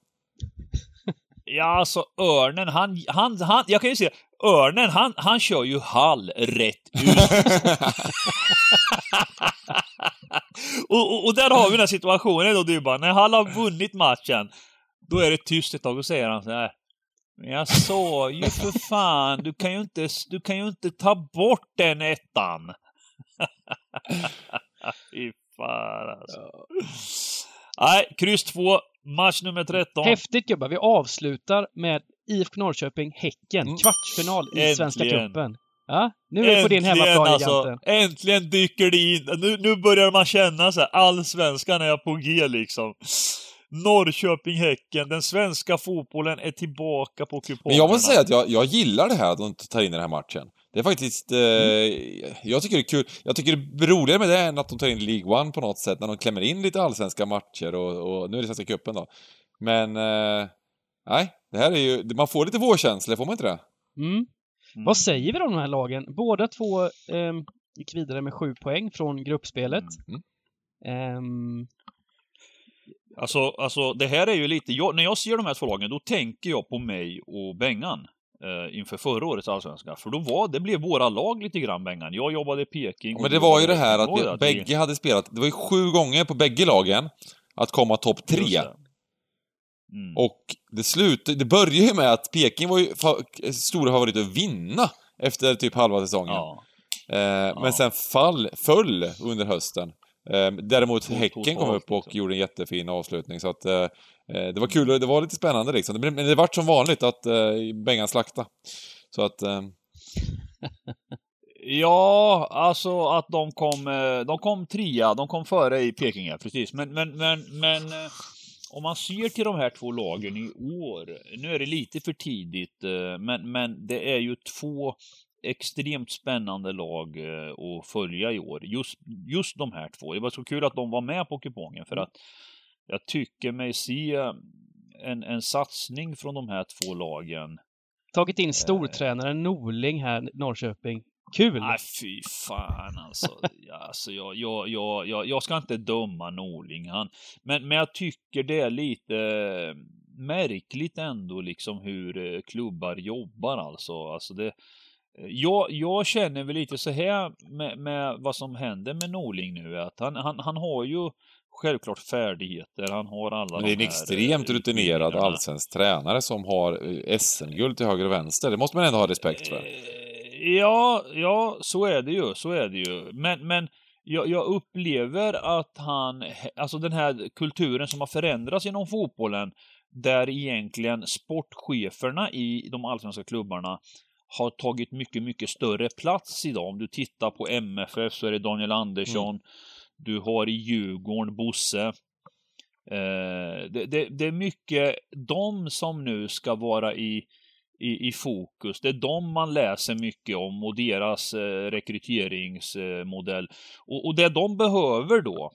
Ja, alltså örnen, han, han, han, jag kan ju säga, örnen, han, han kör ju hall rätt ut. (laughs) och, och, och där har vi den här situationen då, du bara, när Hall har vunnit matchen, då är det tyst ett tag och säger han så här. Men jag sa ju för fan, du kan ju inte, du kan ju inte ta bort den ettan. (laughs) Fy fan alltså. Nej, kryss två, match nummer 13. Häftigt gubbar. Vi avslutar med IFK Norrköping-Häcken. Mm. Kvartsfinal i Äntligen. Svenska cupen. Ja, nu är vi på din hemmaplan, giganten. äntligen dyker det in. Nu, nu börjar man känna så här, allsvenskan är på G liksom. Norrköping-Häcken, den svenska fotbollen är tillbaka på kupongerna. Men jag måste säga att jag, jag gillar det här att de tar in den här matchen. Det är faktiskt... Eh, Jag tycker det är kul. Jag tycker det roligare med det än att de tar in League One på något sätt, när de klämmer in lite allsvenska matcher och, och nu är det Svenska cupen då. Men... Eh, nej, det här är ju... Man får lite vårkänsla, får man inte det? Mm. Mm. Vad säger vi då om de här lagen? Båda två ehm, gick vidare med sju poäng från gruppspelet. Mm. Ehm, Alltså, alltså, det här är ju lite... Jag, när jag ser de här två lagen, då tänker jag på mig och Bengan. Eh, inför förra årets allsvenska. För då var, det blev våra lag lite grann, Bengan. Jag jobbade i Peking. Ja, men det var ju det här att vi, bägge hade spelat, det var ju sju gånger på bägge lagen att komma topp tre. det. Mm. Och det slutade, det började ju med att Peking var ju fa- stora favorit att vinna efter typ halva säsongen. Ja. Eh, Men sen fall, föll under hösten. Eh, däremot Häcken kom upp och liksom. gjorde en jättefin avslutning, så att eh, eh, det var kul och det var lite spännande liksom. Men det vart som vanligt att eh, Bengan slakta. Så att... (laughs) Ja, alltså att de kom, de kom trea, de kom före i Peking, precis. Men, men, men, men om man ser till de här två lagen i år, nu är det lite för tidigt, men, men det är ju två extremt spännande lag eh, att följa i år. Just, just de här två. Det var så kul att de var med på kupongen för att jag tycker mig se en, en satsning från de här två lagen tagit in stortränaren Norling här, Norrköping. Kul! Nej, fy fan alltså. Alltså jag, jag, jag, jag, jag ska inte döma Norling. Han, men, men jag tycker det är lite eh, märkligt ändå liksom hur eh, klubbar jobbar alltså. alltså det, eh, jag, jag känner väl lite så här med, med vad som händer med Norling nu. Att han, han, han har ju självklart färdigheter. Han har alla men det är en här, extremt eh, rutinerad allsvensk tränare som har eh, SM-guld till höger och vänster. Det måste man ändå ha respekt för. Eh, Ja, ja, så är det ju, så är det ju. Men, men jag, jag upplever att han, alltså den här kulturen som har förändrats inom fotbollen, där egentligen sportcheferna i de allsvenska klubbarna har tagit mycket, mycket större plats idag. Om du tittar på MFF så är det Daniel Andersson, du har i Djurgården Bosse. Eh, det, det, det är mycket de som nu ska vara i, i, i fokus. Det är de man läser mycket om och deras eh, rekryteringsmodell. Och, och det de behöver då,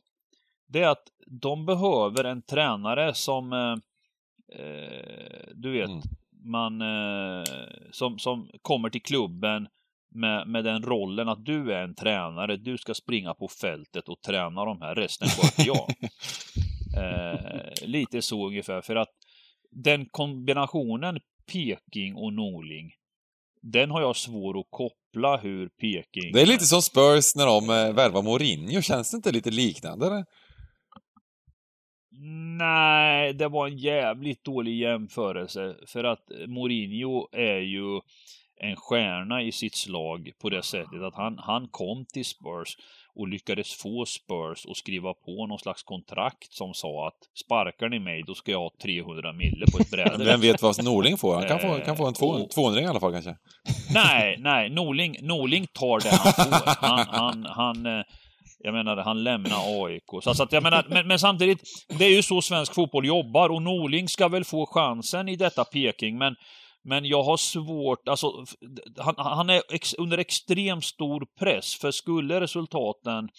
det är att de behöver en tränare som, eh, eh, du vet, Mm. Man, eh, som, som kommer till klubben med, med den rollen att du är en tränare, du ska springa på fältet och träna de här, resten sköter jag. (laughs) eh, lite så ungefär, för att den kombinationen Peking och Norling, den har jag svår att koppla hur Peking... Det är lite som Spurs när de eh, värvar Mourinho, känns det inte lite liknande eller? Nej, det var en jävligt dålig jämförelse. För att Mourinho är ju en stjärna i sitt slag på det sättet att han, han kom till Spurs och lyckades få Spurs att skriva på någon slags kontrakt som sa att sparkar ni mig då ska jag ha 300 mille på ett bräde. Vem vet vad Norling får? Han kan få, kan få en två, Eh, och- 200 i alla fall kanske. Nej, nej, Norling, Norling tar det han får. Han, han, han, eh, jag menar, han lämnar AIK. Så att jag menar, men, men samtidigt, det är ju så svensk fotboll jobbar och Norling ska väl få chansen i detta Peking, men men jag har svårt, alltså, han, han är ex, under extremt stor press, för skulle resultaten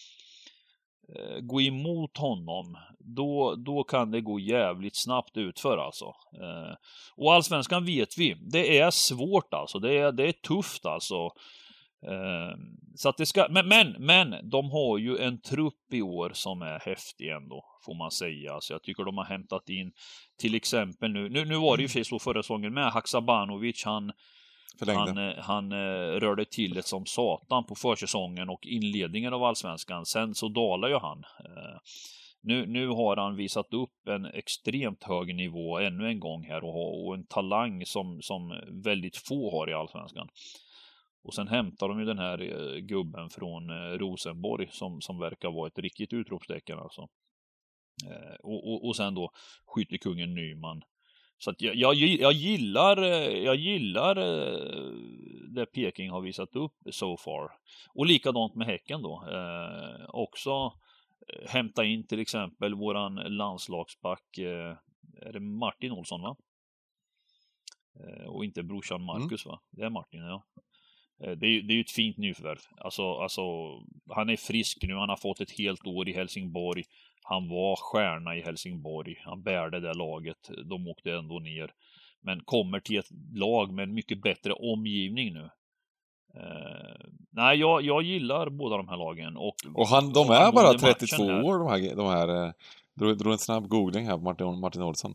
eh, gå emot honom, då, då kan det gå jävligt snabbt utför alltså. Eh, och allsvenskan vet vi, det är svårt alltså, det är, det är tufft alltså. Eh, så att det ska, men, men, men, de har ju en trupp i år som är häftig ändå, får man säga. Så jag tycker de har hämtat in, till exempel nu, nu, nu var det ju sig så förra säsongen med, Haksabanovic, han, Förlängde. han, eh, han eh, rörde till det som satan på försäsongen och inledningen av allsvenskan. Sen så dalar ju han. Eh, Nu, nu har han visat upp en extremt hög nivå ännu en gång här och, och en talang som, som väldigt få har i allsvenskan. Och sen hämtar de ju den här eh, gubben från eh, Rosenborg som, som verkar vara ett riktigt utropstecken alltså. Eh, och, och, och sen då skyttekungen Nyman. Så att jag, jag, jag gillar, jag gillar det Peking har visat upp so far. Och likadant med Häcken då. Eh, också hämta in till exempel våran landslagsback, eh, är det Martin Olsson va? Eh, och inte brorsan Marcus va? Det är Martin ja. Eh, Det är, ju- det är ju ett fint nyförvärv. Alltså, alltså, han är frisk nu, han har fått ett helt år i Helsingborg. Han var stjärna i Helsingborg. Han bär det laget. De åkte ändå ner. Men kommer till ett lag med en mycket bättre omgivning nu. Eh, nej, jag, jag gillar båda de här lagen. Och, Och han, de och är bara angående 32 matchen här- år de här, de här eh, drog, drog en snabb googling här på Martin, Martin Olsson.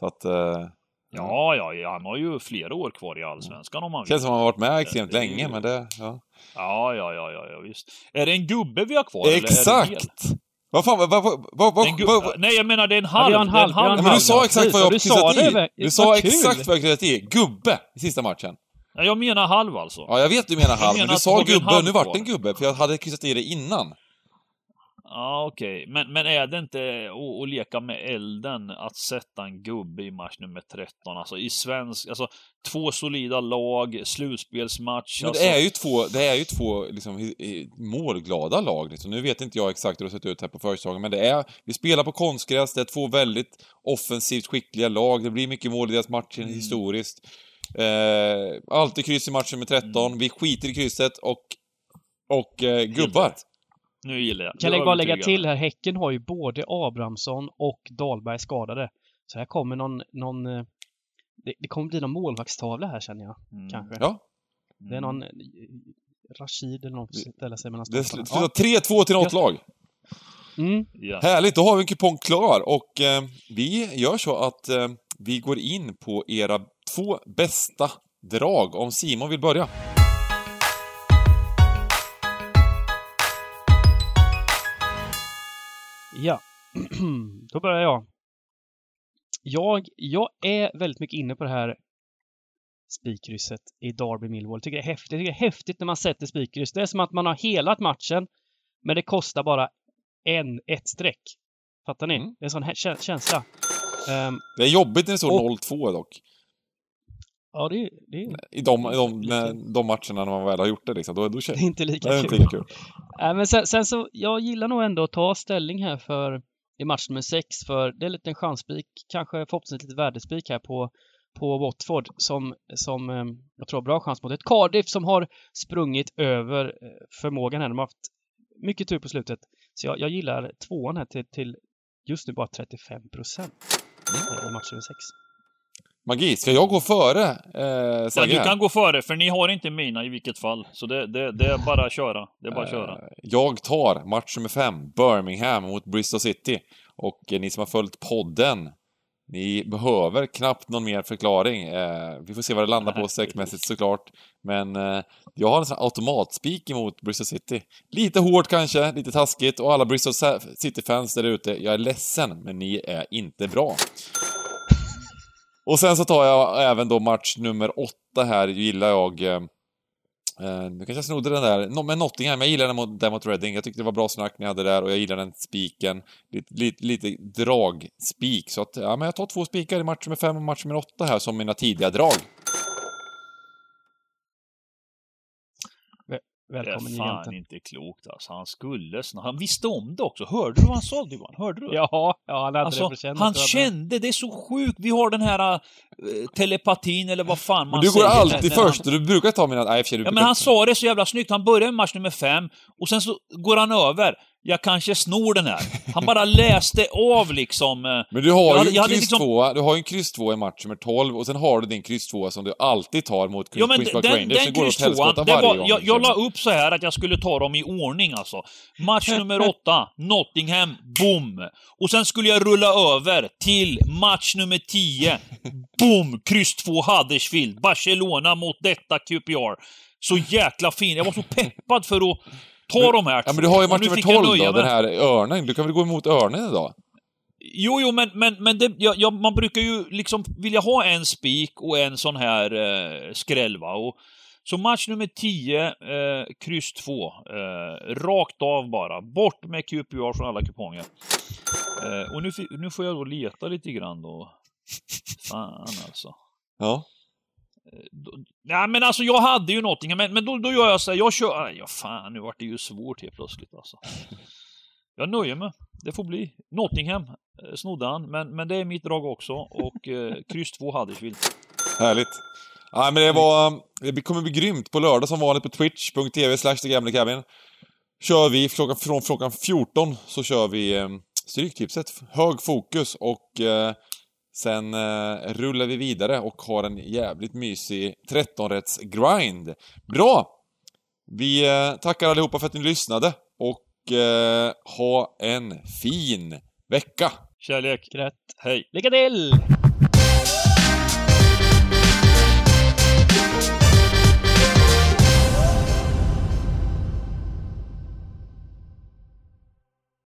Så att, eh, Ja, ja, ja, han har ju flera år kvar i Allsvenskan om han vill. känns som han har varit med extremt Det är ju- länge, men det, ja. Ja, ja, ja, ja, ja, visst. Är det en gubbe vi har kvar? är det en? Exakt! Vad fan, vad, vad, vad, vad, En vad, Nej, jag menar det är en Ja, halv. en det är halv, vi har en Nej, men halv. du sa exakt vad jag Du sa kryssat det, i! Du sa exakt vad jag kryssat i! Gubbe! I sista matchen. Ja, jag menar halv alltså. Ja, jag vet du menar halv, men du sa en gubbe, halv nu vart det en gubbe, för jag hade kryssat i det innan. Ja, okej. Men, men är det inte att, leka med elden att sätta en gubbe i match nummer 13? Alltså i svensk, alltså två solida lag, slutspelsmatch. Men alltså, det är ju två, det är ju två liksom, målglada lag. Liksom. Nu vet inte jag exakt hur det har sett ut här på försäsongen, men det är, vi spelar på konstgräs, det är två väldigt offensivt skickliga lag, det blir mycket mål i deras matcher Mm. historiskt. Eh, alltid kryss i matchen med 13, Mm. vi skiter i krysset och, och eh, gubbar. Nu gillar jag. Kan jag bara lägga till här, Häcken har ju både Abrahamsson och Dahlberg skadade. Så här kommer någon, någon eh, det, det kommer bli någon målvaktstavla här känner jag, Mm. kanske. Ja, Det är någon eh, Rashid eller någon som ställer sig mellan det stolparna. slutar 3-2 till något lag. Mm. Ja. Härligt, då har vi en kupong klar och eh, vi gör så att eh, vi går in på era två bästa drag. Om Simon vill börja. Ja, (clears throat) då börjar jag. jag. Jag är väldigt mycket inne på det här spikkrysset i Derby Millwall. Tycker det är häftigt. Jag tycker det är häftigt när man sätter spikkryss. Det är som att man har helat matchen, men det kostar bara en, ett streck. Fattar ni? Mm. Det är en sån här kä- känsla. Ehm, Det är jobbigt när det står Och- 0-2 dock. Ja, det, det, är- I de, i de, när, de matcherna när man väl har gjort det liksom. Då, då det känns är inte lika det är inte lika kul. Nej, men sen, sen så, jag gillar nog ändå att ta ställning här för i match nummer sex, för det är lite en chansspik, kanske förhoppningsvis lite värdespik här på, på Watford som, som eh, jag tror har bra chans mot ett Cardiff som har sprungit över eh, förmågan här. De har haft mycket tur på slutet. Så jag, jag gillar tvåan här till, till just nu bara 35 procent i match nummer sex. Magi, ska jag gå före eh, Ja, du kan gå före, för ni har inte mina i vilket fall. Så det, det, det är bara att köra. Det är bara att köra. Eh, Jag tar match nummer fem, Birmingham mot Bristol City. Och eh, ni som har följt podden Ni behöver knappt någon mer förklaring. Eh, vi får se vad det landar på Nej, säckmässigt såklart. Men jag har en sån automatspik emot Bristol City. Lite hårt kanske, lite taskigt och alla Bristol City-fans där ute, jag är ledsen, men ni är inte bra. Och sen så tar jag även då match nummer åtta här, gillar jag. Eh, eh nu kanske jag snodde den där, men Nottingham, jag gillar den mot, mot Reading. Jag tyckte det var bra snack ni hade där och jag gillar den spiken. Lite, lite, lite dragspik. Så att, ja men jag tar två spikar i match nummer fem och match nummer åtta här som mina tidiga drag. Det Välkommen är fan egentligen. inte klokt alltså. Han skulle snart... Han visste om det också. Hörde du vad han sa Johan? Hörde du? Ja, ja, han hade Alltså, det han kände, det är så sjukt. Vi har den här äh, telepatin eller vad fan man Men du går säger. alltid först och du brukar ta mina... Nej, du Ja, men han sa det så jävla snyggt. Han börjar med match nummer fem och sen så går han över. Jag kanske snor den här. Han bara läste av liksom. eh, Men du har Jag ju hade- en jag hade kryss liksom- du har en kryss i match nummer 12 och sen har du din kryss som du alltid tar mot Ja men Queens den, Rangers. den det varje var, jag, jag la upp så här att jag skulle ta dem i ordning alltså. Match nummer (laughs) åtta, Nottingham, boom! Och sen skulle jag rulla över till match nummer 10, boom! Kryss 2 Huddersfield, Barcelona mot detta QPR. Så jäkla fin. Jag var så peppad för att ta de här Ja men du har ju match nu nummer fick jag 12 nöja då, den här Örnen. Du kan väl gå emot Örnen idag? Jo, jo, men, men, men det, ja, ja, man brukar ju liksom vilja ha en spik och en sån här eh, skräll, va? Och, så match nummer 10, eh, kryss 2. Eh, rakt av bara. Bort med QPR från alla kuponger. Eh, och nu, nu får jag då leta lite grann då. Fan alltså. Ja. Nej men alltså jag hade ju någonting, men, men då, då gör jag så här, jag kör... aj, Ja fan, nu vart det ju svårt helt plötsligt alltså. Jag nöjer mig. Det får bli. Nottingham eh, snodde han, men, men det är mitt drag också. Och eh, kryss 2 Huddersfield. Härligt. Ja, men det var... Eh, det kommer bli grymt på lördag som vanligt på twitch.tv slash TheGambleCabin. Kör vi klockan, från klockan 14 så kör vi eh, Stryktipset. Hög fokus och eh, sen eh, rullar vi vidare och har en jävligt mysig 13-rätts grind. Bra! Vi eh, tackar allihopa för att ni lyssnade och eh, ha en fin vecka! Kärlek. Rätt. Hej. Lycka till!